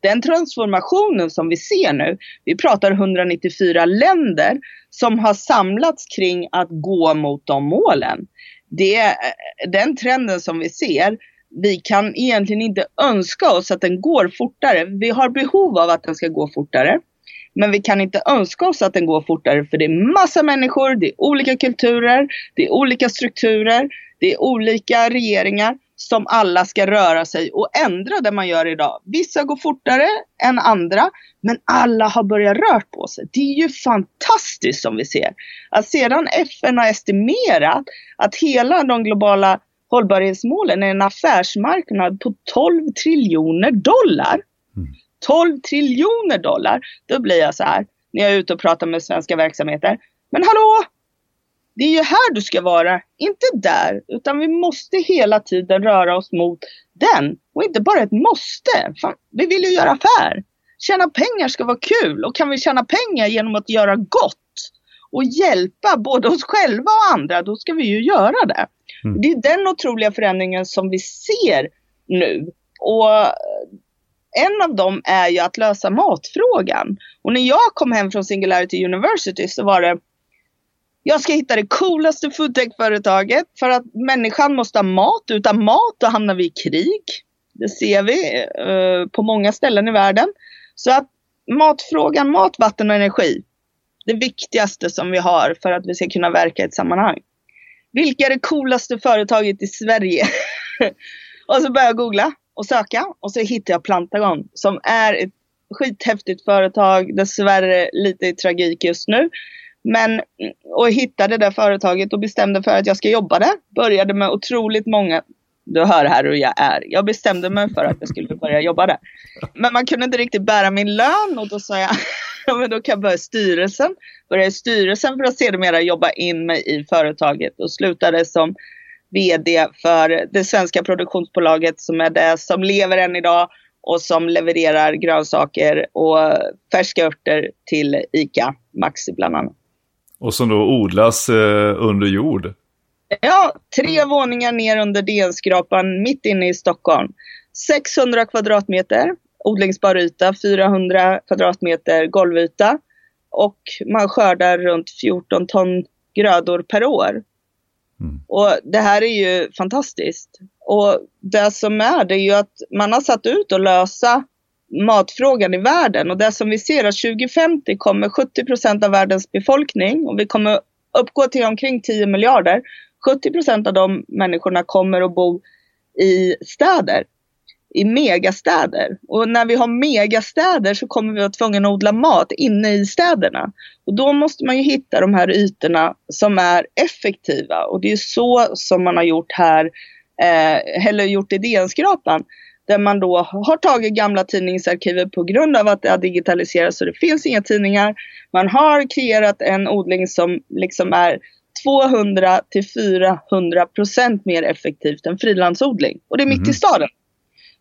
Den transformationen som vi ser nu, vi pratar 194 länder som har samlats kring att gå mot de målen det, eh, den trenden som vi ser, vi kan egentligen inte önska oss att den går fortare. Vi har behov av att den ska gå fortare. Men vi kan inte önska oss att den går fortare för det är massa människor, det är olika kulturer, det är olika strukturer, det är olika regeringar som alla ska röra sig och ändra det man gör idag. Vissa går fortare än andra, men alla har börjat röra på sig. Det är ju fantastiskt som vi ser. Att sedan FN har estimerat att hela de globala hållbarhetsmålen är en affärsmarknad på 12 triljoner dollar. 12 triljoner dollar. Då blir jag så här när jag är ute och pratar med svenska verksamheter. Men hallå! Det är ju här du ska vara, inte där. Utan vi måste hela tiden röra oss mot den. Och inte bara ett måste. Fan, vi vill ju göra affär. Tjäna pengar ska vara kul. Och kan vi tjäna pengar genom att göra gott och hjälpa både oss själva och andra, då ska vi ju göra det. Mm. Det är den otroliga förändringen som vi ser nu. Och en av dem är ju att lösa matfrågan. Och när jag kom hem från Singularity University så var det jag ska hitta det coolaste foodtech-företaget för att människan måste ha mat. Utan mat då hamnar vi i krig. Det ser vi uh, på många ställen i världen. Så att matfrågan, mat, vatten och energi. Det viktigaste som vi har för att vi ska kunna verka i ett sammanhang. Vilka är det coolaste företaget i Sverige? och så börjar jag googla och söka och så hittar jag Plantagon som är ett skithäftigt företag, dessvärre lite i tragik just nu. Men, och hittade det där företaget och bestämde för att jag ska jobba där. Började med otroligt många, du hör här hur jag är. Jag bestämde mig för att jag skulle börja jobba där. Men man kunde inte riktigt bära min lön och då sa jag, ja men då kan jag börja i styrelsen. Började i styrelsen för att sedermera jobba in mig i företaget och slutade som VD för det svenska produktionsbolaget som är det som lever än idag och som levererar grönsaker och färska örter till ICA Maxi bland annat. Och som då odlas eh, under jord? Ja, tre våningar ner under DN-skrapan mitt inne i Stockholm. 600 kvadratmeter odlingsbar yta, 400 kvadratmeter golvyta och man skördar runt 14 ton grödor per år. Mm. Och det här är ju fantastiskt. Och det som är, det är ju att man har satt ut att lösa matfrågan i världen och det som vi ser att 2050 kommer 70 procent av världens befolkning och vi kommer uppgå till omkring 10 miljarder. 70 procent av de människorna kommer att bo i städer, i megastäder. Och när vi har megastäder så kommer vi vara tvungna att odla mat inne i städerna. Och då måste man ju hitta de här ytorna som är effektiva och det är så som man har gjort här, eh, eller gjort i DN-skrapan där man då har tagit gamla tidningsarkiver på grund av att det har digitaliserats så det finns inga tidningar. Man har kreerat en odling som liksom är 200 till 400 procent mer effektivt än frilandsodling. Och det är mitt mm. i staden.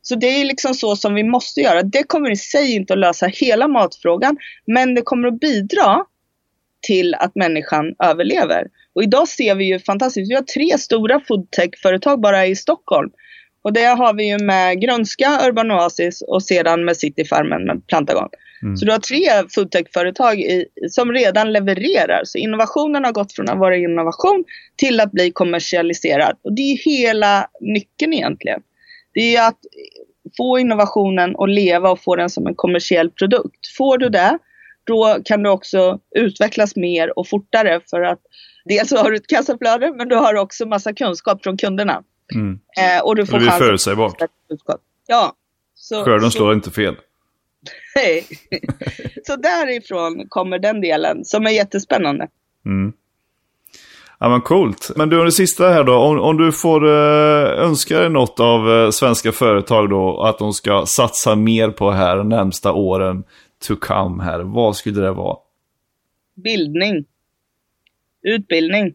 Så det är liksom så som vi måste göra. Det kommer i sig inte att lösa hela matfrågan, men det kommer att bidra till att människan överlever. Och idag ser vi ju fantastiskt, vi har tre stora foodtech-företag bara i Stockholm och det har vi ju med Grönska, Urban Oasis och sedan med Cityfarmen med Plantagon. Mm. Så du har tre foodtech-företag som redan levererar. Så innovationen har gått från att vara innovation till att bli kommersialiserad. Och det är hela nyckeln egentligen. Det är att få innovationen att leva och få den som en kommersiell produkt. Får du det, då kan du också utvecklas mer och fortare för att dels har du ett kassaflöde men du har också massa kunskap från kunderna. Mm. Eh, och du får det blir förutsägbart. Ja. Så, Skörden så... slår inte fel. Nej. så därifrån kommer den delen som är jättespännande. Mm. Ja men coolt. Men du, det sista här då. Om, om du får uh, önska dig något av uh, svenska företag då. Att de ska satsa mer på här de närmsta åren to come här. Vad skulle det vara? Bildning. Utbildning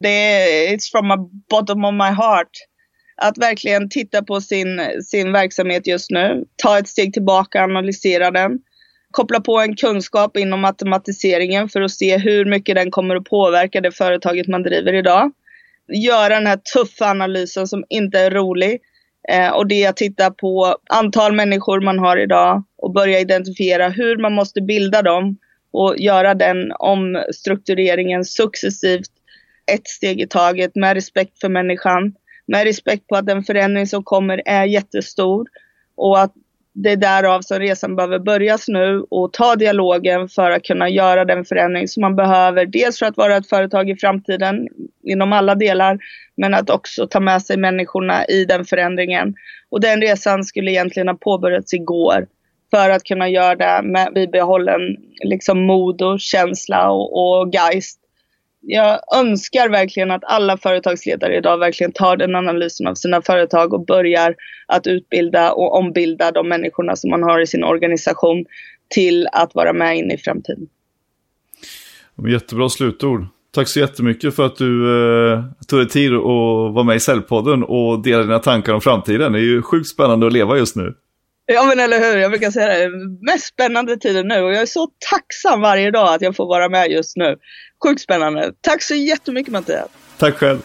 det är it's from the bottom of my heart. Att verkligen titta på sin, sin verksamhet just nu, ta ett steg tillbaka, analysera den, koppla på en kunskap inom automatiseringen för att se hur mycket den kommer att påverka det företaget man driver idag. Göra den här tuffa analysen som inte är rolig. Eh, och det är att titta på antal människor man har idag och börja identifiera hur man måste bilda dem och göra den omstruktureringen successivt ett steg i taget med respekt för människan. Med respekt på att den förändring som kommer är jättestor och att det är därav som resan behöver börjas nu och ta dialogen för att kunna göra den förändring som man behöver. Dels för att vara ett företag i framtiden inom alla delar, men att också ta med sig människorna i den förändringen. Och den resan skulle egentligen ha påbörjats igår för att kunna göra det med bibehållen liksom, mod och känsla och, och geist jag önskar verkligen att alla företagsledare idag verkligen tar den analysen av sina företag och börjar att utbilda och ombilda de människorna som man har i sin organisation till att vara med in i framtiden. Jättebra slutord. Tack så jättemycket för att du eh, tog dig tid att vara med i Cellpodden och dela dina tankar om framtiden. Det är ju sjukt spännande att leva just nu. Ja men eller hur, jag brukar säga det, mest spännande tiden nu och jag är så tacksam varje dag att jag får vara med just nu. Sjukt spännande. Tack så jättemycket Mattias. Tack själv.